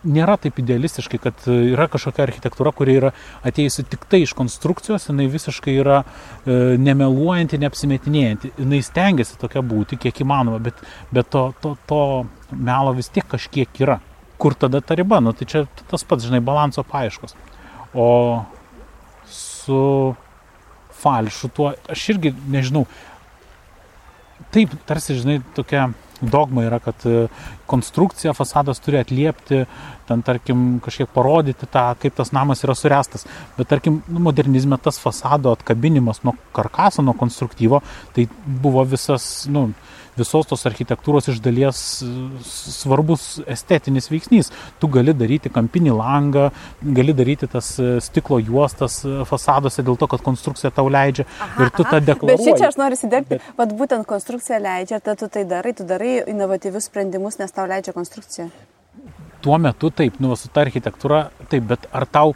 A: nėra taip idealistiškai, kad e, yra kažkokia architektūra, kuri yra atėjusi tik tai iš konstrukcijos, jinai visiškai yra e, nemeluojanti, neapsimetinėjanti. Jinai stengiasi tokia būti, kiek įmanoma, bet, bet to, to, to melo vis tiek kažkiek yra. Kur tada ta riba? Nu, tai čia tas pats, žinai, balanso paieškos. O su falšu tuo, aš irgi nežinau, taip, tarsi, žinai, tokia dogma yra, kad e, konstrukcija fasadas turi atliepti, ten tarkim kažkiek parodyti tą, kaip tas namas yra surestas. Bet tarkim, nu, modernizme tas fasado atkabinimas nuo karkaso, nuo konstruktyvo, tai buvo visas, nu, visos tos architektūros iš dalies svarbus estetinis veiksnys. Tu gali daryti kampinį langą, gali daryti tas e, stiklo juostas e, fasaduose dėl to, kad konstrukcija tau leidžia aha, ir tu tą deklaruoji.
B: Bet čia aš noriu įsidėkti, Bet... vad būtent konstrukcija leidžia, tada tu tai darai, tu darai inovatyvius sprendimus, nes tau leidžia konstrukcija.
A: Tuo metu taip, nu, su ta architektūra taip, bet ar tau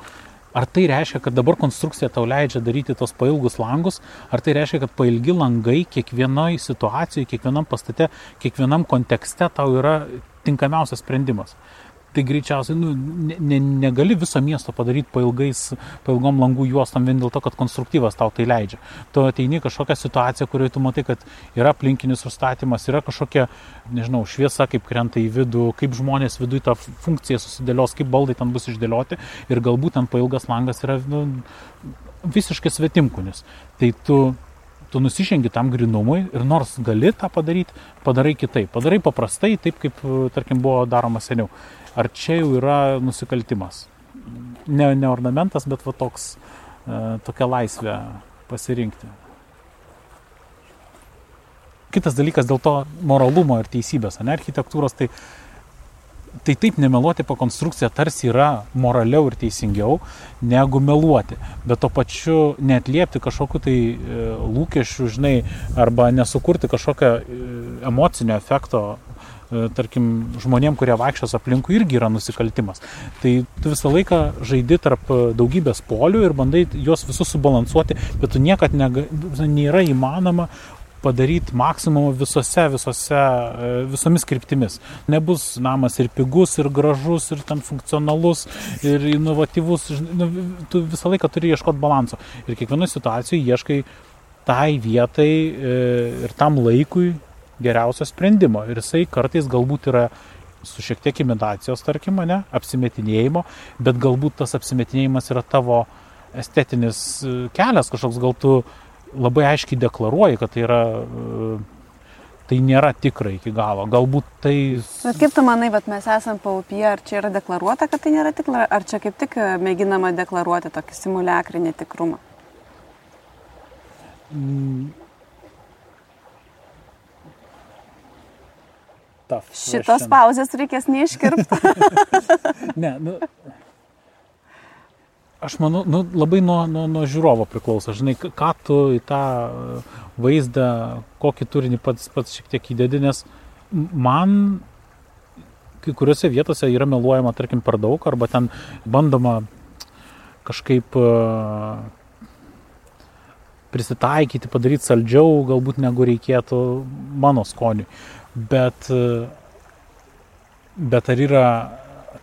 A: Ar tai reiškia, kad dabar konstrukcija tau leidžia daryti tos pailgus langus, ar tai reiškia, kad pailgi langai kiekvienoje situacijoje, kiekvienam pastate, kiekvienam kontekste tau yra tinkamiausias sprendimas tai greičiausiai nu, ne, ne, negali viso miesto padaryti pailgais, pailgom langų juostam vien dėl to, kad konstruktyvas tau tai leidžia. Tu ateini kažkokią situaciją, kurioje tu matai, kad yra aplinkinis užstatymas, yra kažkokia, nežinau, šviesa, kaip krenta į vidų, kaip žmonės viduje tą funkciją susidėlios, kaip baldai ten bus išdėlioti ir galbūt ten pailgas langas yra nu, visiškai svetimkunis. Tai tu tu nusižengi tam grinumui ir nors gali tą padaryti, padarai kitaip. Padarai paprastai, taip kaip, tarkim, buvo daroma seniau ar čia jau yra nusikaltimas. Ne, ne ornamentas, bet va toks, e, tokia laisvė pasirinkti. Kitas dalykas dėl to moralumo ir teisybės, ne architektūros, tai, tai taip nemeluoti po konstrukciją tarsi yra moraliau ir teisingiau negu meluoti, bet to pačiu netliepti kažkokiu tai e, lūkesčių, žinai, arba nesukurti kažkokio e, emocinio efekto tarkim, žmonėm, kurie vaikščios aplinkui, irgi yra nusikaltimas. Tai tu visą laiką žaidi tarp daugybės polių ir bandai juos visus subalansuoti, bet tu niekad nega, nėra įmanoma padaryti maksimumą visose, visose, e, visomis kryptimis. Nebus namas ir pigus, ir gražus, ir ten funkcionalus, ir inovatyvus. Nu, tu visą laiką turi ieškoti balanso. Ir kiekvienoje situacijoje ieškai tai vietai e, ir tam laikui geriausio sprendimo. Ir jisai kartais galbūt yra su šiek tiek imitacijos, tarkim, ne, apsimetinėjimo, bet galbūt tas apsimetinėjimas yra tavo estetinis e, kelias kažkoks, gal tu labai aiškiai deklaruoji, kad tai yra e, tai nėra tikra iki galo. Galbūt tai...
B: Bet kaip tu manai, kad mes esame paupyje, ar čia yra deklaruota, kad tai nėra tikra, ar čia kaip tik e, mėginama deklaruoti tokį simuliakrinį tikrumą?
A: Mm
B: tough. Šitos question. pauzės reikės neiškirpti.
A: ne, nu, aš manau, nu, labai nuo, nuo, nuo žiūrovo priklauso. Žinai, ką tu į tą vaizdą, kokį turinį pats, pats šiek tiek įdedi, nes man kai kuriuose vietose yra meluojama, tarkim, per daug, arba ten bandoma kažkaip prisitaikyti, padaryti saldžiau, galbūt negu reikėtų mano skoniui bet, bet ar yra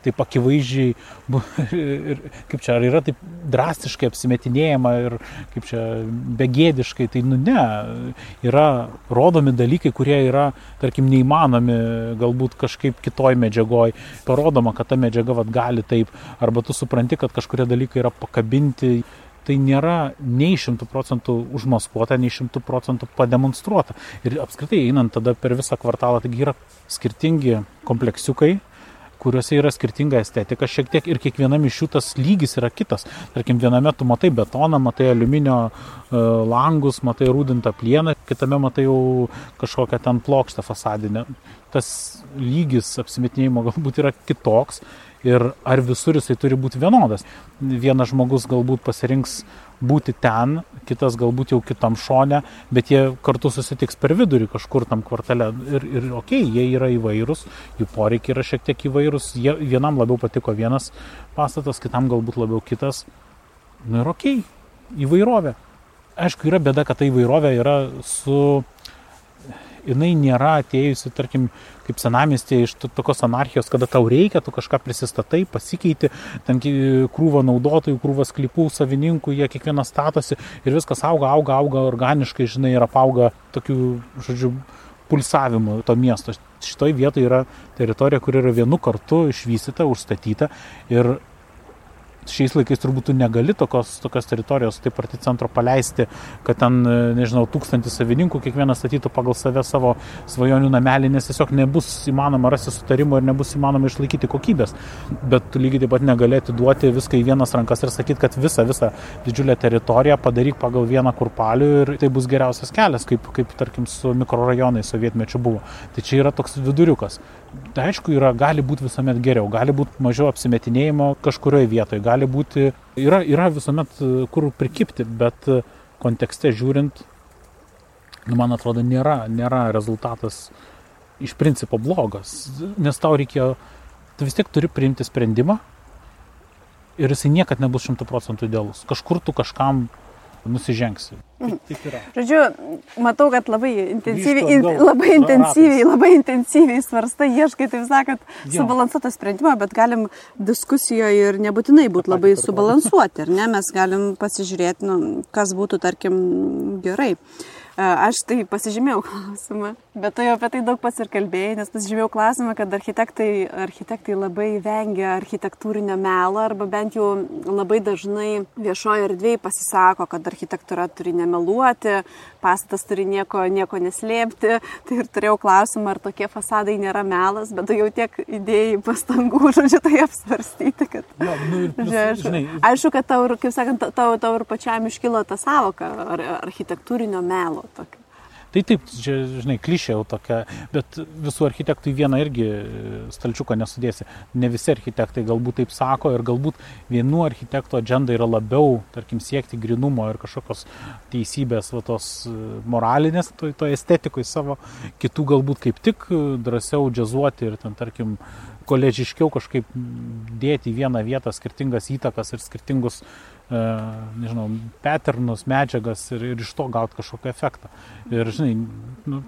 A: taip akivaizdžiai, ir, kaip čia, ar yra taip drastiškai apsimetinėjama ir kaip čia begėdiškai, tai nu ne, yra rodomi dalykai, kurie yra, tarkim, neįmanomi galbūt kažkaip kitoj medžiagoj, parodoma, kad ta medžiaga vat, gali taip, arba tu supranti, kad kažkurie dalykai yra pakabinti tai nėra nei šimtų procentų užmaskuota, nei šimtų procentų pademonstruota. Ir apskritai einant tada per visą kvartalą, taigi yra skirtingi kompleksiukai, kuriuose yra skirtinga estetika šiek tiek ir kiekvienam iš jų tas lygis yra kitas. Tarkim, viename tu matai betoną, matai aliuminio e, langus, matai rūdintą plieną, kitame matai jau kažkokią ten plokštę fasadinę. Tas lygis apsimetinėjimo galbūt yra kitoks ir ar visur jisai turi būti vienodas. Vienas žmogus galbūt pasirinks būti ten, kitas galbūt jau kitam šone, bet jie kartu susitiks per vidurį kažkur tam kvartale. Ir, ir okei, okay, jie yra įvairūs, jų poreikiai yra šiek tiek įvairūs, jie, vienam labiau patiko vienas pastatas, kitam galbūt labiau kitas. Nu ir okei, okay, įvairovė. Aišku, yra bėda, kad ta įvairovė yra su jinai nėra atėjusi, tarkim, kaip senamestė iš tokios anarchijos, kada tau reikia, tu kažką prisistatai, pasikeiti, ten krūva naudotojų, krūva sklypų, savininkų, jie kiekvienas statosi ir viskas auga, auga, auga organiškai, žinai, ir apauga tokių, žodžiu, pulsavimu to miesto. Šitoj vietoje yra teritorija, kur yra vienu kartu išvystyta, užstatyta ir šiais laikais turbūt tu negali tokios, tokios teritorijos taip arti centro paleisti, kad ten, e, nežinau, tūkstantis savininkų kiekvienas statytų pagal save savo svajonių namelį, nes tiesiog nebus įmanoma rasti sutarimo ir nebus įmanoma išlaikyti kokybės. Bet tu lygiai taip pat negali atiduoti viską į vienas rankas ir sakyti, kad visą, visą didžiulę teritoriją padaryk pagal vieną kurpalių ir tai bus geriausias kelias, kaip, kaip tarkim su mikrorajonai sovietmečiu buvo. Tai čia yra toks viduriukas. Tai aišku, yra, gali būti visuomet geriau, gali būti mažiau apsimetinėjimo kažkurioje vietoje, gali būti, yra, yra visuomet e, kur prikipti, bet e, kontekste žiūrint, nu, man atrodo, nėra, nėra rezultatas iš principo blogas, nes tau reikėjo, tu vis tiek turi priimti sprendimą ir jisai niekad nebus šimtų procentų idealus. Kažkur tu kažkam nusižengsi. Yra.
B: Žodžiu, matau, kad labai intensyviai, in, labai intensyviai, labai intensyviai svarsta, ieškai, taip sakant, subalansuotą sprendimą, bet galim diskusijoje ir nebūtinai būti labai subalansuoti, ar ne? Mes galim pasižiūrėti, nu, kas būtų, tarkim, gerai. Aš tai pasižymėjau klausimą, bet tu jau apie tai daug pats ir kalbėjai, nes pasižymėjau klausimą, kad architektai, architektai labai vengia architektūrinio melo arba bent jau labai dažnai viešoje erdvėje pasisako, kad architektūra turi nemeluoti, pastatas turi nieko, nieko neslėpti. Tai ir turėjau klausimą, ar tokie fasadai nėra melas, bet tu jau tiek idėjai pastangų, žodžiu, tai apsvarstyti, kad...
A: Jo, nu, plus,
B: Žinai, aišku, kad tau, kaip sakant, tau, tau ir pačiam iškilo ta savoka ar, architektūrinio melo. Tokio.
A: Tai taip, čia, žinai, klišė jau tokia, bet visų architektų į vieną irgi stalčiuką nesudėsi. Ne visi architektai galbūt taip sako ir galbūt vienų architektų agenda yra labiau, tarkim, siekti grinumo ir kažkokios teisybės, va, tos e, moralinės, to, to estetikui savo, kitų galbūt kaip tik drąsiau džiazuoti ir ten, tarkim, koledžiškiau kažkaip dėti į vieną vietą skirtingas įtakas ir skirtingus e, nežinau, patternus, medžiagas ir, ir iš to gauti kažkokį efektą. Ir, žinai, nu,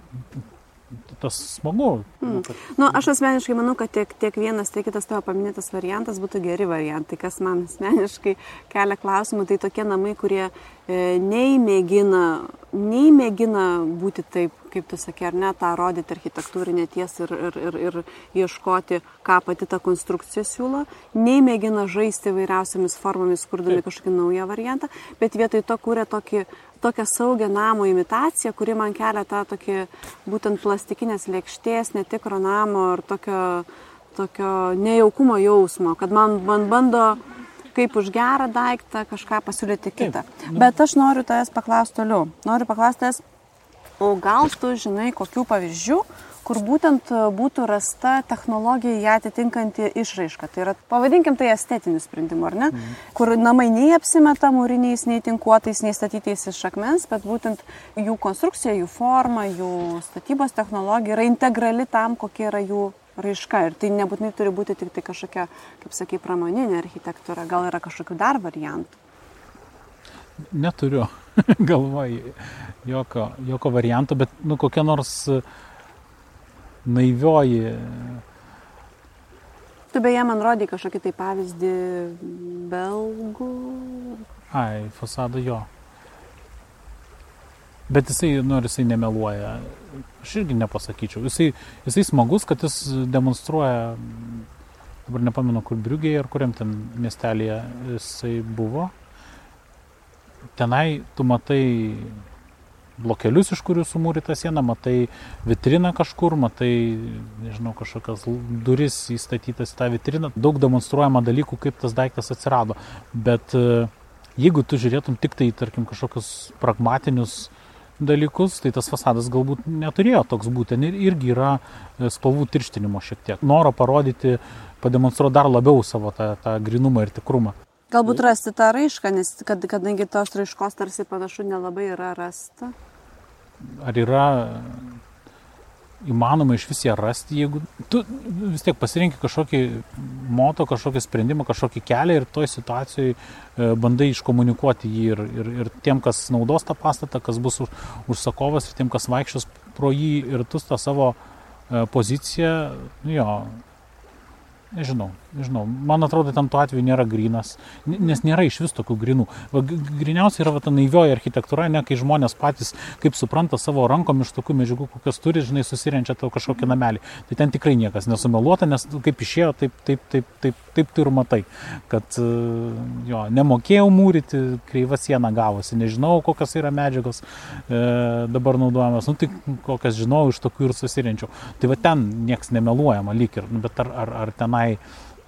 A: tas smagu.
B: Mm. Nu, aš asmeniškai manau, kad tiek, tiek vienas, tiek kitas tavo paminėtas variantas būtų geri variantai. Kas man asmeniškai kelia klausimų, tai tokie namai, kurie e, nei mėgina, nei mėgina būti taip, kaip tu sakė, ar ne, tą rodyti architektūrinę tiesą ir, ir, ir, ir ieškoti, ką pati ta konstrukcija siūlo, nei mėgina žaisti vairiausiamis formomis, kurdami kažkokį naują variantą, bet vietoj to kūrė tokį tokią saugią namo imitaciją, kuri man kelia tą tokį būtent plastikinės lėkštės, netikro namo ir tokio, tokio nejaukumo jausmo, kad man, man bando kaip už gerą daiktą kažką pasiūlyti kitą.
A: Taip,
B: Bet aš noriu tavęs paklausti toliau. Noriu paklausti tavęs, o gal tu žinai kokių pavyzdžių, kur būtent būtų rasta technologija ją atitinkanti išraiška. Tai yra, pavadinkim tai estetiniu sprendimu, ar ne? Mm. Kur namai nei apsimeta mūriniais, nei tinkuotais, nei statytais iš akmens, bet būtent jų konstrukcija, jų forma, jų statybos technologija yra integrali tam, kokia yra jų raiška. Ir tai nebūtinai turi būti tik tai kažkokia, kaip sakai, pramoninė architektūra. Gal yra kažkokių dar variantų?
A: Neturiu galvoj jokio, jokio varianto, bet nu, kokia nors naivioji.
B: Tu beje man rodai kažkokį tai pavyzdį belgų.
A: Ai, fasado jo. Bet jisai, nu, jisai nemeluoja. Aš irgi nepasakyčiau. Jisai, jisai smagus, kad jis demonstruoja, dabar nepamenu, kur Briugėje ar kuriam ten miestelėje jisai buvo. Tenai tu matai blokelius, iš kurių sumūryta siena, matai vitriną kažkur, matai, nežinau, kažkokias duris įstatytas į tą vitriną. Daug demonstruojama dalykų, kaip tas daiktas atsirado. Bet e, jeigu tu žiūrėtum tik tai, tarkim, kažkokius pragmatinius dalykus, tai tas fasadas galbūt neturėjo toks būti. Ten ir- irgi yra e, spalvų tirštinimo šiek tiek. Noro parodyti, pademonstruoti dar labiau savo tą, tą grinumą ir tikrumą.
B: Galbūt rasti tą raišką, nes kad, kadangi tos raiškos tarsi panašu nelabai yra rasta.
A: ar yra įmanoma iš vis ją rasti, jeigu tu vis tiek pasirinkai kažkokį moto, kažkokį sprendimą, kažkokį kelią ir toj situacijoje bandai iškomunikuoti jį ir, ir, ir tiem, kas naudos tą pastatą, kas bus už, užsakovas ir tiem, kas vaikščios pro jį ir tu tą savo e, poziciją, nu jo, Nežinau, nežinau. Man atrodo, tam tuo atveju nėra grinas, nes nėra iš vis tokių grinų. Griniausia yra va, ta naivioji architektūra, ne kai žmonės patys, kaip supranta savo rankom iš tokių medžiagų, kokias turi, žinai, susirenčia tau kažkokį namelį. Tai ten tikrai niekas nesumeluota, nes kaip išėjo, taip, taip, taip, taip, taip tu ir matai, kad e, jo, nemokėjau mūryti, kreiva siena gavosi, nežinau, kokios yra medžiagos e, dabar naudojamas, nu tai kokias žinau, iš tokių ir susirenčiau. Tai va ten niekas nemeluojama lyg ir, nu, bet ar, ar, ar tenai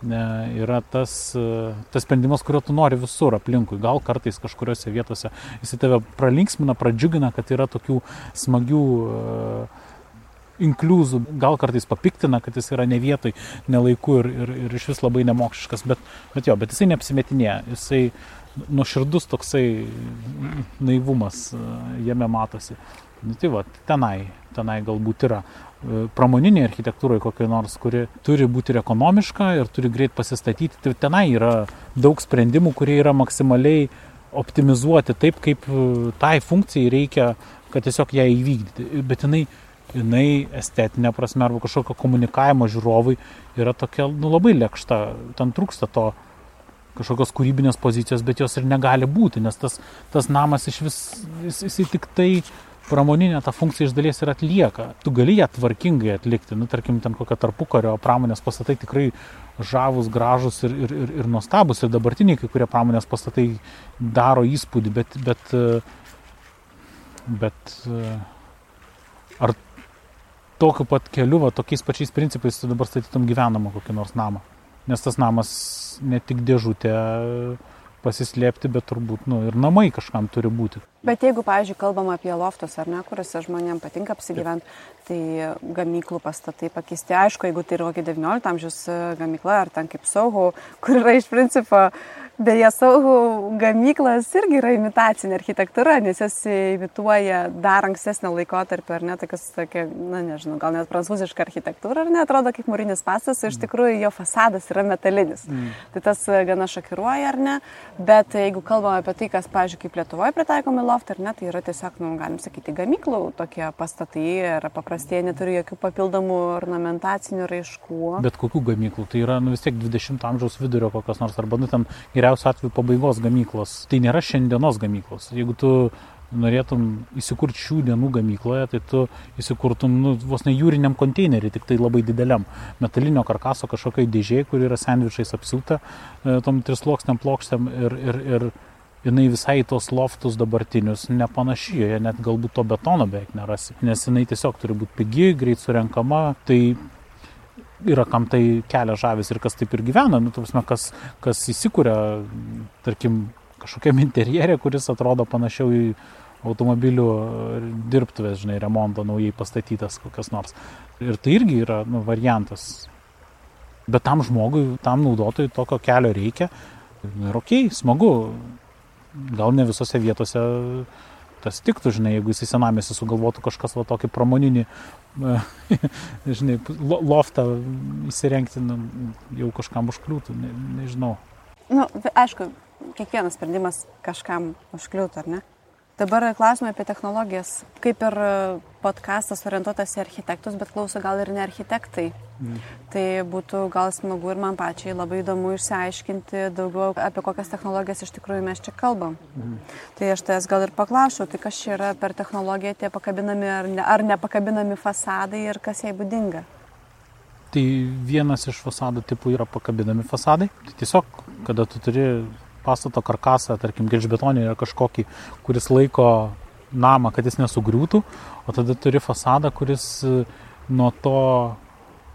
A: ne, yra tas, e, tas sprendimas, kurio tu nori visur aplinkui. Gal kartais kažkuriuose vietose jis tave pralinksmina, pradžiugina, kad yra tokių smagių uh, inkliuzų, gal kartais papiktina, kad jis yra ne vietoj, ne laiku ir, ir, ir iš vis labai nemokšiškas, bet, bet jo, bet jisai neapsimetinėja, jisai nuoširdus toksai naivumas e, jame matosi. Nu, tai va, tenai, tenai galbūt yra e, pramoninė architektūra kokia nors, kuri turi būti ir ekonomiška ir turi greit pasistatyti. Tai tenai yra daug sprendimų, kurie yra maksimaliai optimizuoti taip, kaip e, tai funkcijai reikia, kad tiesiog ją įvykdyti. Bet jinai, jinai estetinė prasme arba kažkokio komunikavimo žiūrovui yra tokia nu, labai lėkšta. Ten trūksta to kažkokios kūrybinės pozicijos, bet jos ir negali būti, nes tas, tas namas iš vis, jis, jis tik tai pramoninė ta funkcija iš dalies ir atlieka. Tu gali ją tvarkingai atlikti, nu, tarkim, ten kokią tarpukario pramonės pastatai tikrai žavus, gražus ir, ir, ir, ir nuostabus, ir dabartiniai kai kurie pramonės pastatai daro įspūdį, bet, bet, bet ar tokiu pat keliu, va, tokiais pačiais principais tu dabar statytum gyvenamą kokį nors namą? Nes tas namas ne tik dėžutė pasislėpti, bet turbūt nu, ir namai kažkam turi būti.
B: Bet jeigu, pavyzdžiui, kalbam apie loftus, ar ne, kuriuose žmonėms patinka apsigyventi, tai gamyklų pastatai pakeisti. Aišku, jeigu tai yra kokį 19 amžiaus gamykla, ar ten kaip Saugo, kur yra iš principo Beje, Saugo gamyklas irgi yra imitacinė architektūra, nes jos imituoja dar ankstesnio laikotarpio, ar ne, tokias, tokia, na nežinau, gal net prancūziška architektūra, ar ne, atrodo kaip mūrinis pastas, iš tikrųjų jo fasadas yra metalinis. Mm. Tai tas e, gana šokiruoja, ar ne, bet jeigu kalbame apie tai, kas, pavyzdžiui, kaip Lietuvoje pritaikomi loft, ar ne, tai yra tiesiog, nu, galim sakyti, gamyklų tokie pastatai ir paprastai neturi jokių papildomų ornamentacinių raiškų.
A: Bet kokių gamyklų? Tai yra, nu, vis tiek 20 amžiaus vidurio kokios nors, arba, nu, ten geriausiu atveju pabaigos gamyklos. Tai nėra šiandienos gamyklos. Jeigu tu norėtum įsikurti šių dienų gamykloje, tai tu įsikurtum nu, vos ne jūriniam konteineriui, tik tai labai dideliam metalinio karkaso kažkokiai dėžiai, kur yra sandvičiais apsiūta e, tom trisluoksniam plokštėm ir, ir, ir jinai visai tos loftus dabartinius nepanaši, joje net galbūt to betono beveik nerasi, nes jinai tiesiog turi būti pigi, greit surenkama, tai yra kam tai kelia žavis ir kas taip ir gyvena, nu, tavasme, kas, kas įsikūrė, tarkim, kažkokiam interjerė, kuris atrodo panašiau į automobilių dirbtuvės, žinai, remonto naujai pastatytas kokias nors. Ir tai irgi yra nu, variantas. Bet tam žmogui, tam naudotojui tokio kelio reikia. Ir ok, smagu. Gal ne visose vietose tas tiktų, žinai, jeigu jis į senamėsi sugalvotų kažkas va tokį pramoninį žinai, loftą įsirengti, nu, jau kažkam užkliūtų, ne, nežinau.
B: Na, nu, aišku, kiekvienas sprendimas kažkam užkliūtų, ar ne? Dabar klausimai apie technologijas. Kaip ir podkastas orientuotas į architektus, bet klauso gal ir ne architektai. Mm. Tai būtų gal smagu ir man pačiai labai įdomu išsiaiškinti daugiau apie kokias technologijas iš tikrųjų mes čia kalbam. Mm. Tai aš tas gal ir paklausiu, tai kas čia yra per technologiją tie pakabinami ar, ne, ar nepakabinami fasadai ir kas jai būdinga.
A: Tai vienas iš fasado tipų yra pakabinami fasadai. Tai tiesiog, kada tu turi pastato karkasą, tarkim, gelžbetonį yra kažkokį, kuris laiko namą, kad jis nesugriūtų, o tada turi fasadą, kuris e, nuo to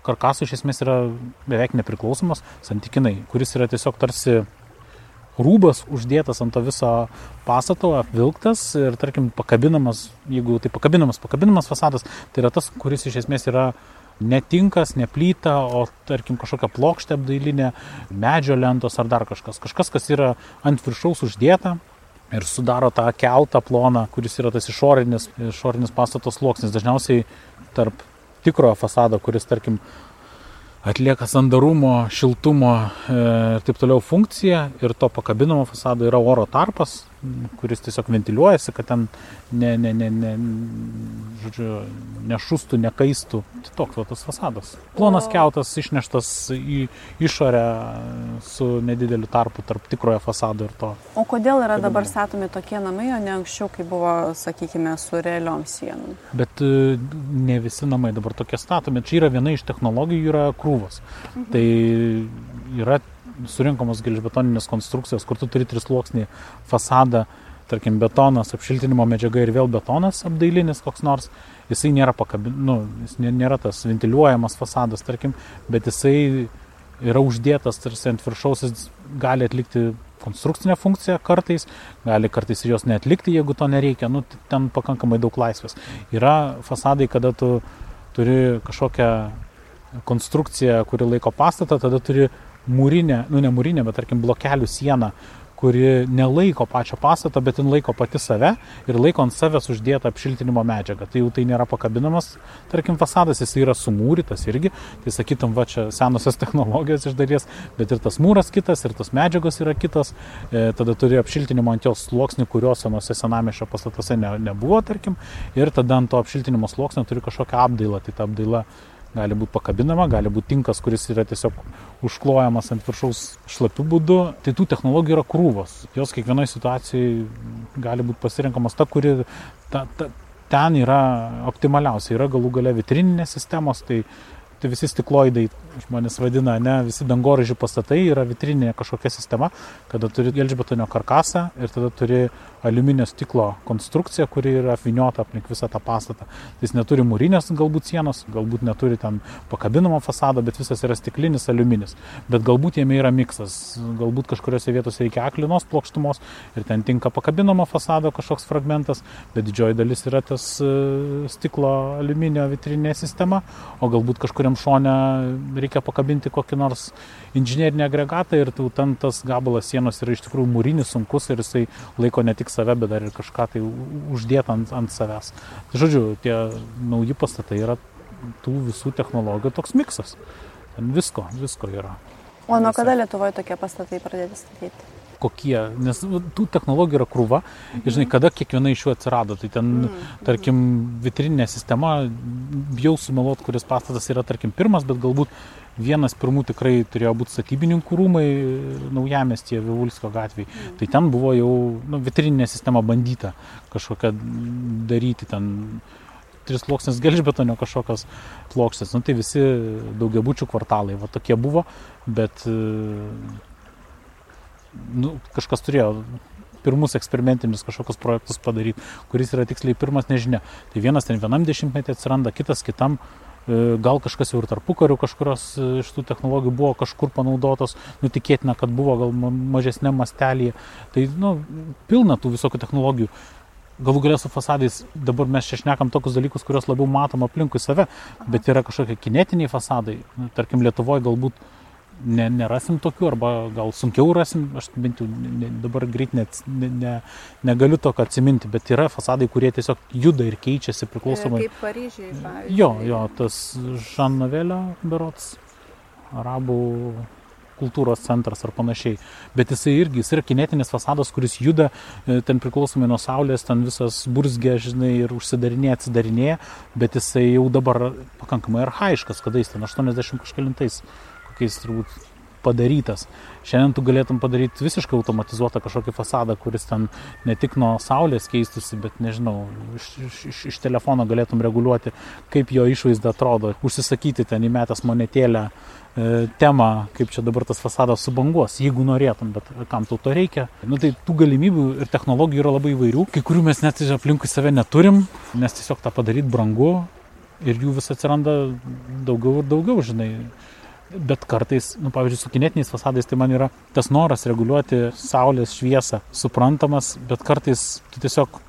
A: karkaso iš esmės yra beveik nepriklausomas, santykinai, kuris yra tiesiog tarsi rūbas uždėtas ant to viso pastato, apvilktas ir, tarkim, pakabinamas, jeigu tai pakabinamas, pakabinamas fasadas, tai yra tas, kuris iš esmės yra netinkas, neplyta, o tarkim kažkokia plokštė apdailinė, medžio lentos ar dar kažkas. Kažkas, kas yra ant viršaus uždėta ir sudaro tą keltą ploną, kuris yra tas išorinis, išorinis pastato sluoksnis. Dažniausiai tarp tikrojo fasado, kuris tarkim atlieka sandarumo, šiltumo e, ir taip toliau funkciją ir to pakabinamo fasado yra oro tarpas, kuris tiesiog ventiliuojasi, kad ten ne, ne, ne, ne, žodžiu, nešustų, nekaistų. Tai toks va tas fasadas. Plonas keltas išneštas į išorę su nedideliu tarpu tarp tikrojo fasado ir to.
B: O kodėl yra dabar statomi tokie namai, o ne anksčiau, kai buvo, sakykime, su realiom sienom?
A: Bet e, ne visi namai dabar tokie statomi. Čia yra viena iš technologijų, yra krūvos. Mhm. Tai yra surinkamos gelžbetoninės konstrukcijos, kur tu turi trisluoksnį fasadą, tarkim, betonas, apšiltinimo medžiaga ir vėl betonas apdailinis koks nors, jisai nėra pakabin, nu, jis nėra tas ventiliuojamas fasadas, tarkim, bet jisai yra uždėtas tarsi ant viršaus, jis gali atlikti konstrukcinę funkciją kartais, gali kartais jos neatlikti, jeigu to nereikia, nu, ten pakankamai daug laisvės. Yra fasadai, kada tu turi kažkokią konstrukciją, kuri laiko pastatą, tada turi mūrinę, nu ne mūrinę, bet tarkim blokelių sieną, kuri nelaiko pačio pastato, bet jin laiko pati save ir laiko ant savęs uždėtą apšiltinimo medžiagą. Tai jau tai nėra pakabinamas, tarkim, fasadas, jis yra sumūrytas irgi, tai sakytum, va čia senosios technologijos iš dalies, bet ir tas mūras kitas, ir tas medžiagos yra kitas, e, tada turi apšiltinimo ant jos sluoksnį, kurios senose senamišio pastatuose ne, nebuvo, tarkim, ir tada ant to apšiltinimo sluoksnio turi kažkokią apdailą, tai ta apdaila gali būti pakabinama, gali būti tinkas, kuris yra tiesiog užklojamas ant viršaus šlapių būdu. Tai tų technologijų yra krūvos. Jos kiekvienoje situacijoje gali būti pasirinkamas ta, kuri ta, ta, ten yra optimaliausia. Yra galų gale vitrininės sistemos, tai tai visi stikloidai žmonės vadina, ne, visi dangoraižių pastatai yra vitrinė kažkokia sistema, kada turi gelžbetonio karkasą ir tada turi aliuminio stiklo konstrukciją, kuri yra apviniota aplink visą tą pastatą. Jis neturi mūrinės galbūt sienos, galbūt neturi ten pakabinamo fasado, bet visas yra stiklinis aliuminis. Bet galbūt jame yra miksas, galbūt kažkuriuose vietose reikia aklinos plokštumos ir ten tinka pakabinamo fasado kažkoks fragmentas, bet didžioji dalis yra tas e, stiklo aliuminio vitrinė sistema, o galbūt kažkuria kažkuriam šone reikia pakabinti kokį nors inžinierinį agregatą ir ten tas gabalas sienos yra iš tikrųjų mūrinis, sunkus ir jisai laiko ne tik save, bet dar ir kažką tai uždėti ant, ant savęs. Tai žodžiu, tie nauji pastatai yra tų visų technologijų toks miksas. Ten visko, visko yra.
B: O nuo kada Lietuvoje tokie pastatai pradėti statyti?
A: Kokie, nes tų technologijų yra krūva, ir žinai, kada kiekviena iš jų atsirado. Tai ten, mm. tarkim, vitrininė sistema, bijau sumeluoti, kuris pastatas yra, tarkim, pirmas, bet galbūt vienas pirmų tikrai turėjo būti statybininkų rūmai naujamestie Vivulskio gatvėje. Mm. Tai ten buvo jau nu, vitrininė sistema bandyta kažkokią daryti ten tris sluoksnis gelžbetonio kažkokios plokštės. Nu, tai visi daugiabučių kvartalai, va tokie buvo, bet nu, kažkas turėjo pirmus eksperimentinius kažkokius projektus padaryti, kuris yra tiksliai pirmas, nežinia. Tai vienas ten vienam dešimtmetį atsiranda, kitas kitam, e, gal kažkas jau ir tarpu karių kažkurios e, iš tų technologijų buvo kažkur panaudotos, nutikėtina, kad buvo gal mažesnė mastelėje. Tai, nu, pilna tų visokių technologijų. Galų galę su fasadais, dabar mes čia šnekam tokius dalykus, kuriuos labiau matom aplinkui save, bet yra kažkokie kinetiniai fasadai. Nu, tarkim, Lietuvoje galbūt ne, nerasim tokių, arba gal sunkiau rasim, aš bent jau ne, dabar greit net ne, ne, negaliu to atsiminti, bet yra fasadai, kurie tiesiog juda ir keičiasi priklausomai.
B: Kaip Paryžiai, pavyzdžiui.
A: Jo, jo, tas Žannavelio berots, arabų kultūros centras ar panašiai. Bet jisai irgi, jis yra kinetinis fasadas, kuris juda, e, ten priklausomai nuo saulės, ten visas burzgė, žinai, ir užsidarinėja, atsidarinėja, bet jisai jau dabar pakankamai arhaiškas, kada jis ten 80 kažkalintais kokiais turbūt padarytas. Šiandien tu galėtum padaryti visiškai automatizuotą kažkokį fasadą, kuris ten ne tik nuo saulės keistusi, bet nežinau, iš, iš, iš telefono galėtum reguliuoti, kaip jo išvaizda atrodo, užsisakyti ten įmetęs monetėlę e, temą, kaip čia dabar tas fasadas subanguos, jeigu norėtum, bet kam tau to reikia. Nu, tai tų galimybių ir technologijų yra labai įvairių, kai kurių mes net aplinkui save neturim, nes tiesiog tą padaryti brangu ir jų vis atsiranda daugiau ir daugiau, žinai. Bet kartais, nu, pavyzdžiui, su kinetiniais fasadais tai man yra tas noras reguliuoti saulės šviesą suprantamas, bet kartais tu tiesiog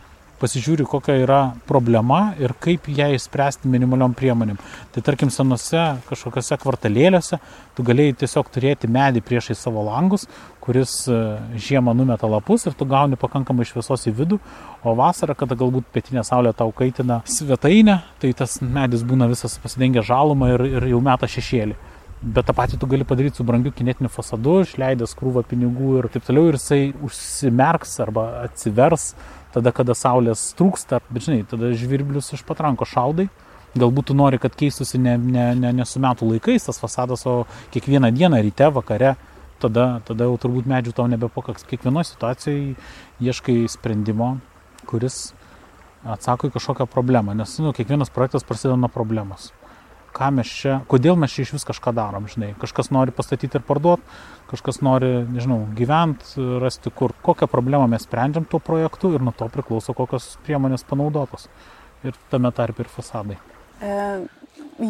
A: pasižiūri, kokia yra problema ir kaip ją išspręsti minimaliom priemonėm. Tai tarkim, senose kažkokiose kvartalėliuose tu galėjai tiesiog turėti medį priešai savo langus, kuris e, žiemą numeta lapus ir tu gauni pakankamai šviesos į vidų, o vasarą, kada galbūt pietinė saulė tau kaitina svetainę, tai tas medis būna visas pasidengęs žalumą ir, ir jau meta šešėlį. Bet tą patį tu gali padaryti su brangiu kinetiniu fasadu, išleidęs krūvą pinigų ir taip toliau, ir jisai užsimerks arba atsivers tada, kada saulės trūksta. Bet žinai, tada žvirblius iš patranko šaudai. Galbūt tu nori, kad keistusi ne, ne, ne, ne su metų laikais tas fasadas, o kiekvieną dieną, ryte, vakare. Tada, tada jau turbūt medžių tau nebepakaks. Kiekvienoje situacijoje ieškai sprendimo, kuris atsako į kažkokią problemą. Nes nu, kiekvienas projektas prasideda nuo problemos ką mes čia, kodėl mes čia iš vis kažką darom, žinai. Kažkas nori pastatyti ir parduoti, kažkas nori, nežinau, gyventi, rasti kur, kokią problemą mes sprendžiam tuo projektu ir nuo to priklauso, kokios priemonės panaudotos. Ir tame tarp ir fasadai.
B: E,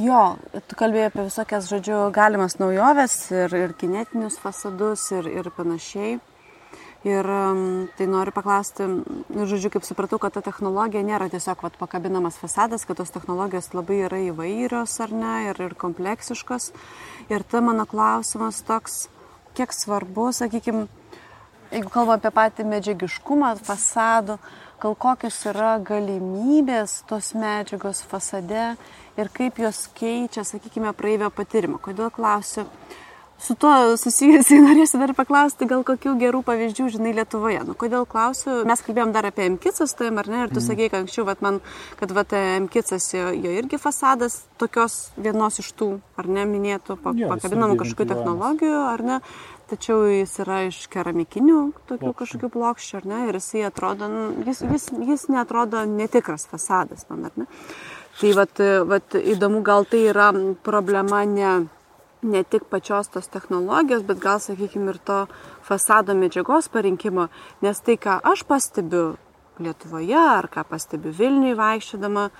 B: jo, tu kalbėjai apie visokias, žodžiu, galimas naujoves ir, ir kinetinius fasadus ir, ir panašiai. Ir tai noriu paklausti, nu, žodžiu, kaip supratau, kad ta technologija nėra tiesiog vat, pakabinamas fasadas, kad tos technologijos labai yra įvairios ar ne, ir, ir kompleksiškos. Ir ta mano klausimas toks, kiek svarbu, sakykime, jeigu kalbame apie patį medžiagiškumą fasadų, gal kokios yra galimybės tos medžiagos fasade ir kaip jos keičia, sakykime, praeivio patyrimą. Kodėl klausiu? Su tuo susijusiai norėsiu dar paklausti, gal kokių gerų pavyzdžių žinai Lietuvoje. Nu, kodėl klausiu, mes kalbėjom dar apie MKICas, tai ar ne, ir tu mm. sakei, kad anksčiau, vat, man, kad vat, MKICas jo, jo irgi fasadas tokios vienos iš tų, ar ne, minėtų, pa, jo, pakabinamų kažkokių technologijų, ar ne, tačiau jis yra iš keramikinių tokių kažkokių plokščių, ar ne, ir jisai atrodo, nu, jis, jis, jis netrodo netikras fasadas man, ar ne. Tai vat, vat, įdomu, gal tai yra problema ne ne tik pačios tos technologijos, bet gal, sakykime, ir to fasado medžiagos parinkimo, nes tai, ką aš pastebiu Lietuvoje ar ką pastebiu Vilniui vaikščiodama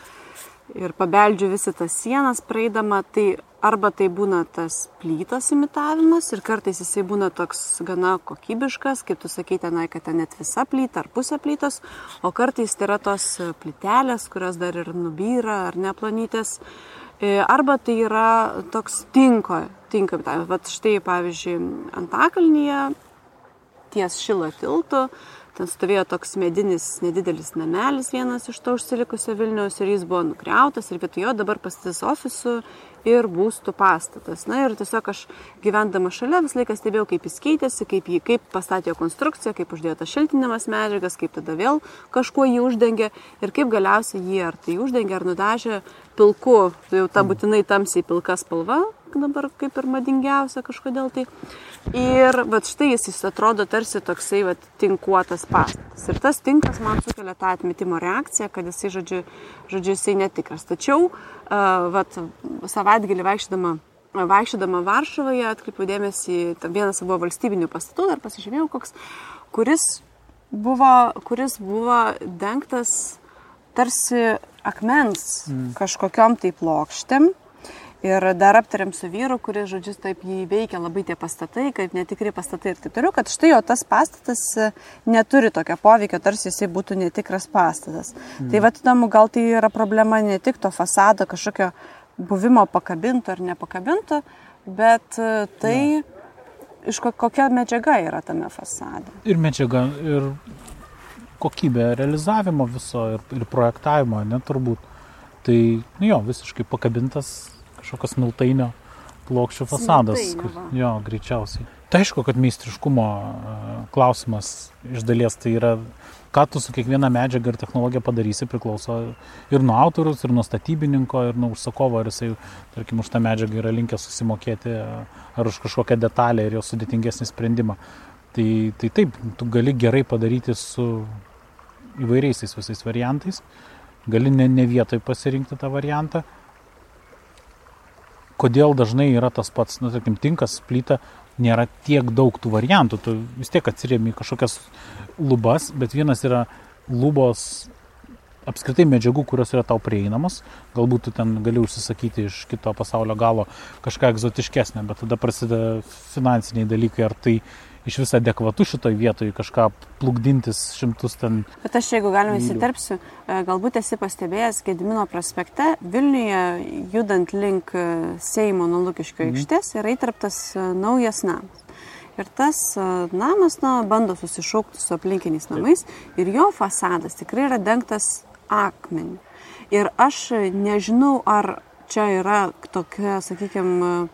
B: ir pabeldžiu visi tas sienas praeidama, tai arba tai būna tas plytas imitavimas ir kartais jisai būna toks gana kokybiškas, kaip tu sakai tenai, kad ten net visa plyta ar pusė plytos, o kartais tai yra tos plytelės, kurios dar ir nubyra ar neplanytės. E, arba tai yra toks tinko, tinka, bet štai pavyzdžiui, Antakalnyje ties Šilo tiltu, ten stovėjo toks medinis nedidelis namelis vienas iš to užsilikusio Vilniaus ir jis buvo nukriautas ir vietoj jo dabar pastatys ofisų ir būstų pastatas. Na ir tiesiog aš gyvendama šalia visą laiką stebėjau, kaip jis keitėsi, kaip, jį, kaip pastatė konstrukciją, kaip uždėjo tas šiltinimas medžiagas, kaip tada vėl kažkuo jį uždengė ir kaip galiausiai jį ar tai uždengė, ar nudažė pilku, jau ta būtinai tamsiai pilka spalva, dabar kaip ir madingiausia kažkodėl tai. Ir bet štai jis, jis atrodo tarsi toksai vat, tinkuotas pastatas. Ir tas tinkas man sukelia tą atmetimo reakciją, kad jisai, žodžiu, žodžiu jisai netikras. Tačiau, vat, savaitgalį vaikščiodama vaikščiodama Varšuvoje atkreipiau dėmesį, vienas buvo valstybinių pastatų, dar pasižymėjau, koks, kuris buvo, kuris buvo dengtas tarsi akmens mm. kažkokiam tai plokštėm. Ir dar aptariam su vyru, kuris, žodžiu, taip jį veikia labai tie pastatai, kaip netikri pastatai ir taip toliau, kad štai jo tas pastatas e, neturi tokio poveikio, tarsi jisai būtų netikras pastatas. Mm. Tai vad įdomu, gal tai yra problema ne tik to fasado kažkokio buvimo pakabinto ar nepakabinto, bet e, tai ja. iš kokia medžiaga yra tame fasade.
A: Ir medžiaga, ir kokybė realizavimo viso ir, ir projektavimo, net turbūt. Tai, nu jo, visiškai pakabintas kažkokios miltainio plokščių fasadas. Kur, jo, greičiausiai. Tai aišku, kad meistriškumo e, klausimas iš dalies tai yra, ką tu su kiekviena medžiaga ir technologija padarysi, priklauso ir nuo autorius, ir nuo statybininko, ir nuo užsakovo, ar jisai, tarkim, už tą medžiagą yra linkęs susimokėti, ar už kažkokią detalę ir jo sudėtingesnį sprendimą. Tai, tai taip, tu gali gerai padaryti su įvairiais visais variantais. Gali ne, ne vietoj pasirinkti tą variantą. Kodėl dažnai yra tas pats, na, tarkim, tinkas, plyta, nėra tiek daug tų variantų, tu vis tiek atsiriemi kažkokias lubas, bet vienas yra lubos apskritai medžiagų, kurios yra tau prieinamos, galbūt tu ten gali užsisakyti iš kito pasaulio galo kažką egzotiškesnę, bet tada prasideda finansiniai dalykai, ar tai iš vis adekvatu šitoj vietoj kažką plukdintis šimtus ten.
B: Bet aš, jeigu galima įsiterpsiu, e, galbūt esi pastebėjęs Gedimino prospekte, Vilniuje judant link e, Seimo nuo Lukiškio mhm. aikštės yra įtarptas e, naujas namas. Ir tas namas na, bando susišaukti su aplinkiniais namais ir jo fasadas tikrai yra dengtas akmeniu. Ir aš nežinau, ar čia yra tokia, sakykime,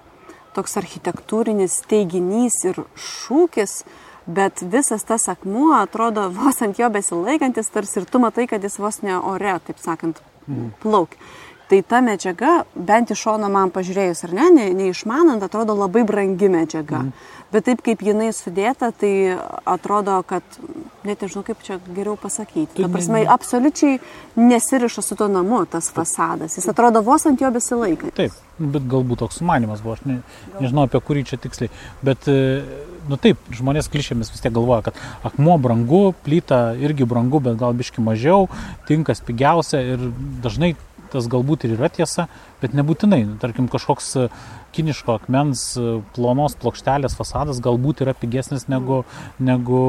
B: toks architektūrinis teiginys ir šūkis, bet visas tas akmuo atrodo vos ant jo besilaikantis, tarsi ir tu matai, kad jis vos ne ore, taip sakant, mm. plaukia. Tai ta medžiaga, bent iš šono man pažiūrėjus, ar ne, neišmanant, ne atrodo labai brangi medžiaga. Mm. Bet taip kaip jinai sudėta, tai atrodo, kad, net nežinau kaip čia geriau pasakyti. Ta prasme, absoliučiai nesiriša su tuo namu tas fasadas. Jis atrodo vos ant jo besilaikantis.
A: Taip, bet galbūt toks sumanimas buvo, aš ne, nežinau apie kurį čia tiksliai. Bet, e, nu taip, žmonės klišėmis vis tiek galvoja, kad akmuo brangu, plyta irgi brangu, bet gal biški mažiau, tinkas pigiausia ir dažnai tas galbūt ir yra tiesa, bet nebūtinai. Tarkim, kažkoks kiniško akmens plonos plokštelės fasadas galbūt yra pigesnis negu... negu...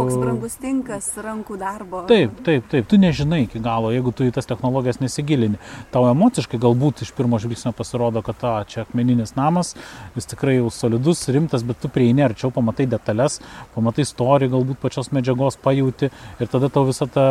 B: Koks brangus tinkas rankų darbo.
A: Taip, taip, taip, tu nežinai iki galo, jeigu tu į tas technologijas nesigilini. Tau emociškai galbūt iš pirmo žvilgsnio pasirodo, kad ta, čia akmeninis namas, jis tikrai jau solidus, rimtas, bet tu prieini arčiau, pamatai detalės, pamatai istoriją, galbūt pačios medžiagos pajūti ir tada tau visa ta,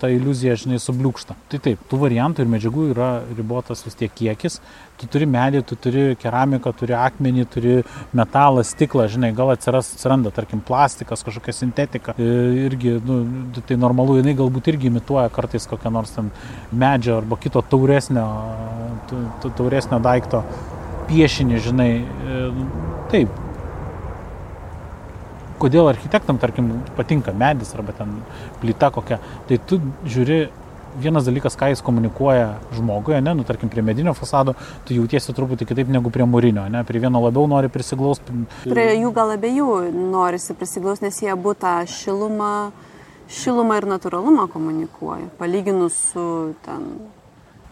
A: ta iliuzija, žinai, subliūkšta. Tai taip, tų variantų ir medžiagų yra ribotas vis tiek kiekis, tu turi medį, tu turi keramiką, turi akmenį, turi metalą, stiklą, žinai, gal atsiras, atsiranda, tarkim, plastikas, kažkokia sintetika. Irgi, nu, tai normalu, jinai galbūt irgi imituoja kartais kokią nors ten medžio arba kito tauresnio, tauresnio daikto piešinį, žinai. Taip. Kodėl architektam, tarkim, patinka medis arba ten plyta kokia, tai tu žiūri vienas dalykas, ką jis komunikuoja žmogui, ne, nu, tarkim, prie medinio fasado, tu jautiesi truputį kitaip negu prie mūrinio, ne, prie vieno labiau nori prisiglausti.
B: Prie jų gal abiejų norisi prisiglausti, nes jie būtų šilumą, šilumą ir natūralumą komunikuoja, palyginus su ten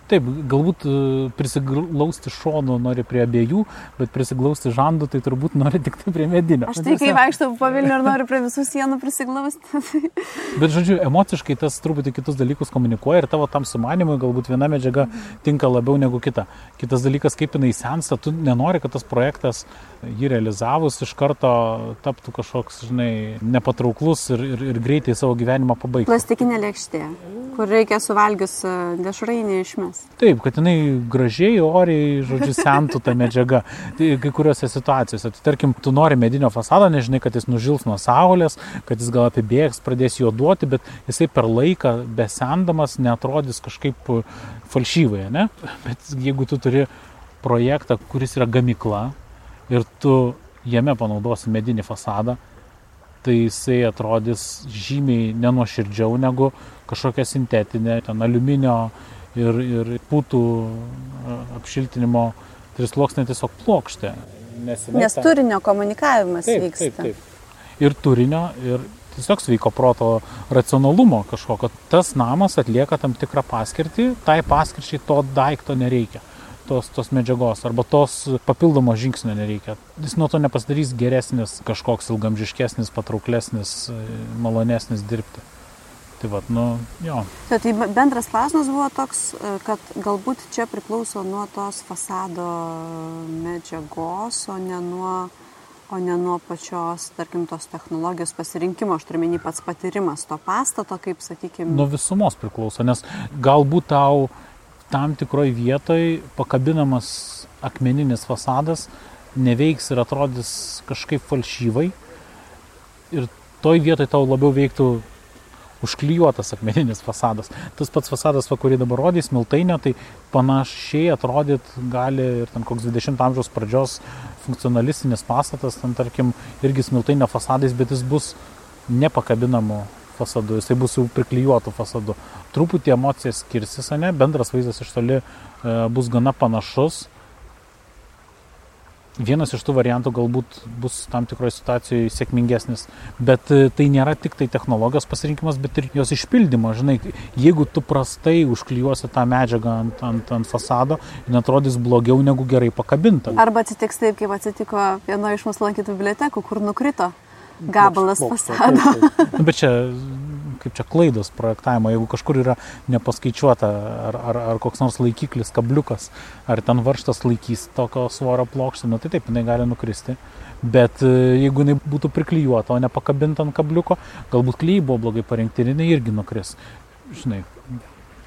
A: Taip, galbūt e, prisiglausti šonų nori prie abiejų, bet prisiglausti žandų tai turbūt nori tik tai prie medinio.
B: Aš tai kai vaikštau po Vilnių ir noriu prie visų sienų prisiglausti.
A: bet žodžiu, emociškai tas truputį kitus dalykus komunikuoja ir tavo tam sumanimui galbūt viena medžiaga tinka labiau negu kita. Kitas dalykas, kaip jinai sensta, tu nenori, kad tas projektas jį realizavus iš karto taptų kažkoks, žinai, nepatrauklus ir, ir, ir greitai savo gyvenimą pabaigti.
B: Plastikinė lėkštė, kur reikia suvalgius e, dešrainį išmesti
A: mes. Taip, kad jinai gražiai, oriai, žodžiu, sentų tą medžiagą. Tai kai kuriuose situacijose, tai tarkim, tu nori medinio fasado, nežinai, kad jis nužils nuo saulės, kad jis gal apibėgs, pradės juoduoti, bet jisai per laiką besendamas netrodys kažkaip falšyvai, ne? Bet jeigu tu turi projektą, kuris yra gamykla ir tu jame panaudosi medinį fasadą, tai jisai atrodys žymiai nenuoširdžiau negu kažkokia sintetinė, ten aliuminio ir, ir putų apšiltinimo trisluoksnė tiesiog plokštė.
B: Nes, Nes turinio komunikavimas taip, vyksta. Taip, taip.
A: Ir turinio, ir tiesiog sveiko proto racionalumo kažkokio. Tas namas atlieka tam tikrą paskirtį, tai paskirčiai to daikto nereikia. Tos, tos medžiagos arba tos papildomo žingsnio nereikia. Jis nuo to nepasidarys geresnis, kažkoks ilgamžiškesnis, patrauklesnis, malonesnis dirbti. Tai vad, nu, jo.
B: Tai, tai bendras klausimas buvo toks, e, kad galbūt čia priklauso nuo tos fasado medžiagos, o ne nuo, o ne nuo pačios, tarkim, tos technologijos pasirinkimo, aš turiu menį pats patyrimas to pastato, kaip sakykime.
A: Nuo visumos priklauso, nes galbūt tau tam tikroj vietoj pakabinamas akmeninis fasadas neveiks ir atrodys kažkaip falšyvai. Ir toj vietoj tau labiau veiktų užklijuotas akmeninis fasadas. Tas pats fasadas, va, kurį dabar rodys, miltainio, tai panašiai atrodyt gali ir ten koks 20 amžiaus pradžios funkcionalistinis pastatas, ten tarkim irgi smiltainio fasadais, bet jis bus nepakabinamu fasadu, jisai bus jau priklijuotų fasadu. Truputį emocijas skirsis, ne, bendras vaizdas iš toli e, bus gana panašus, Vienas iš tų variantų galbūt bus tam tikroje situacijoje sėkmingesnis, bet e, tai nėra tik tai technologijos pasirinkimas, bet ir jos išpildymo. Žinai, jeigu tu prastai užklijuosi tą medžiagą ant, ant, ant fasado, jin atrodys blogiau negu gerai pakabinta.
B: Arba atsitiks taip, kaip atsitiko vienoje iš mūsų lankytų bibliotekų, kur nukrito gabalas fasado.
A: Nu, bet čia kaip čia klaidos projektavimo, jeigu kažkur yra nepaskaičiuota, ar, ar, ar koks nors laikiklis, kabliukas, ar ten varštas laikys tokio svorio plokštę, nu tai taip, jinai gali nukristi. Bet e, jeigu jinai būtų priklijuota, o ne pakabinta ant kabliuko, galbūt klyjai buvo blogai parinkti ir jinai irgi nukris. Žinai,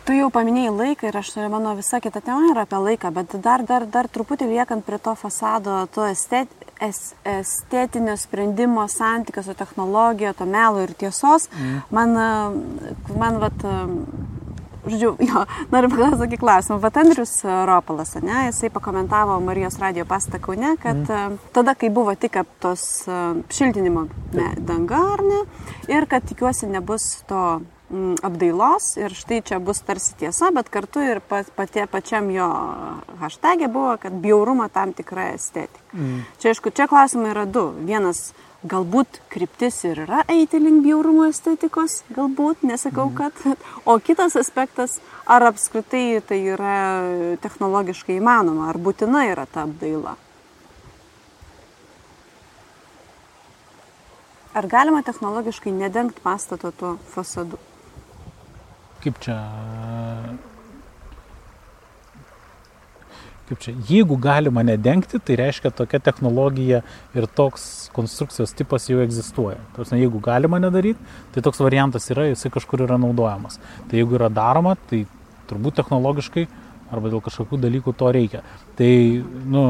B: Tu jau paminėjai laiką ir aš, mano visa kita tema yra apie laiką, bet dar, dar, dar truputį liekant prie to fasado, to estet, es, estetinio sprendimo santykio su technologija, to melo ir tiesos, mm. man, man vat, žodžiu, jo, noriu paklausyti tokį klausimą. Vat Andrius Ropalas, ne, jisai pakomentavo Marijos radio pastą Kaune, kad mm. tada, kai buvo tik tos šiltinimo danga, ar ne, ir kad tikiuosi nebus to Mm, apdailos ir štai čia bus tarsi tiesa, bet kartu ir patie, pačiam jo hashtagė buvo, kad bjaurumą tam tikra estetika. Mm. Čia aišku, čia klausimai yra du. Vienas, galbūt kryptis ir yra eiti link bjaurumo estetikos, galbūt, nesakau, mm. kad. O kitas aspektas, ar apskritai tai yra technologiškai įmanoma, ar būtina yra ta apdaila. Ar galima technologiškai nedengti pastato tuo fasadu?
A: Kaip čia kaip čia, jeigu galima nedengti, tai reiškia tokia technologija ir toks konstrukcijos tipas jau egzistuoja. Tarsi, jeigu galima nedaryti, tai toks variantas yra, jisai kažkur yra naudojamas. Tai jeigu yra daroma, tai turbūt technologiškai arba dėl kažkokių dalykų to reikia. Tai, nu.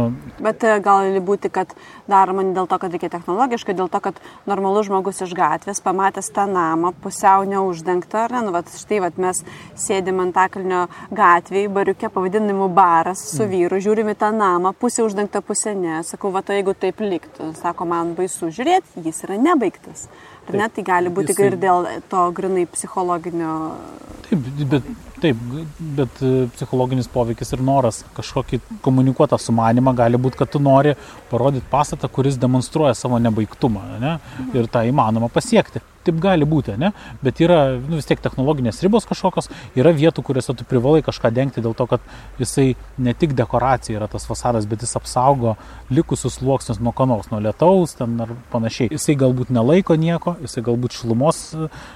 B: Bet e, gali būti, kad daroma ne dėl to, kad reikia technologiškai, dėl to, kad normalus žmogus iš gatvės, pamatęs tą namą, pusiau neuždengtą, ar ne, nu, vat, štai vat, mes sėdėm ant takalnio gatvėje, bariukė pavadinimu baras su mm. vyru, žiūrime tą namą, pusė uždengta, pusė ne. Sakau, va, to jeigu taip liktų, sako, man baisu žiūrėti, jis yra nebaigtas. Ar ne, tai gali būti jisai... ir dėl to grinai psichologinio.
A: Taip, bet Taip, bet e, psichologinis poveikis ir noras kažkokį komunikuotą sumanimą gali būti, kad tu nori parodyti pastatą, kuris demonstruoja savo nebaigtumą ne? ir tą įmanoma pasiekti taip gali būti, ne? bet yra nu, vis tiek technologinės ribos kažkokios, yra vietų, kuriuose tu privalai kažką dengti dėl to, kad jisai ne tik dekoracija yra tas fasadas, bet jis apsaugo likusius sluoksnius nuo kanaus, nuo lietaus ten ar panašiai. Jisai galbūt nelaiko nieko, jisai galbūt šilumos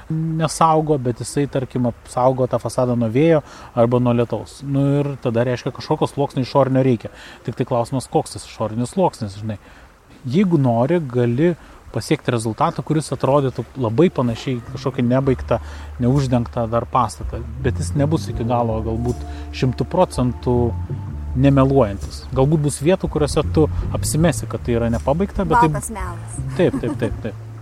A: nesaugo, bet jisai, tarkim, apsaugo tą fasadą nuo vėjo arba nuo lietaus. Nu, ir tada reiškia, kažkokios sluoksnio išorinio reikia. Tik tai klausimas, koks tas išorinis sluoksnis, žinai. Jeigu nori, gali pasiekti rezultatą, kuris atrodytų labai panašiai kažkokį nebaigtą, neuždengtą dar pastatą, bet jis nebus iki galo galbūt šimtų procentų nemeluojantis. Galbūt bus vietų, kuriuose tu apsimesi, kad tai yra nepabaigta, bet
B: Baltas tai... melas.
A: Taip, taip, taip, taip.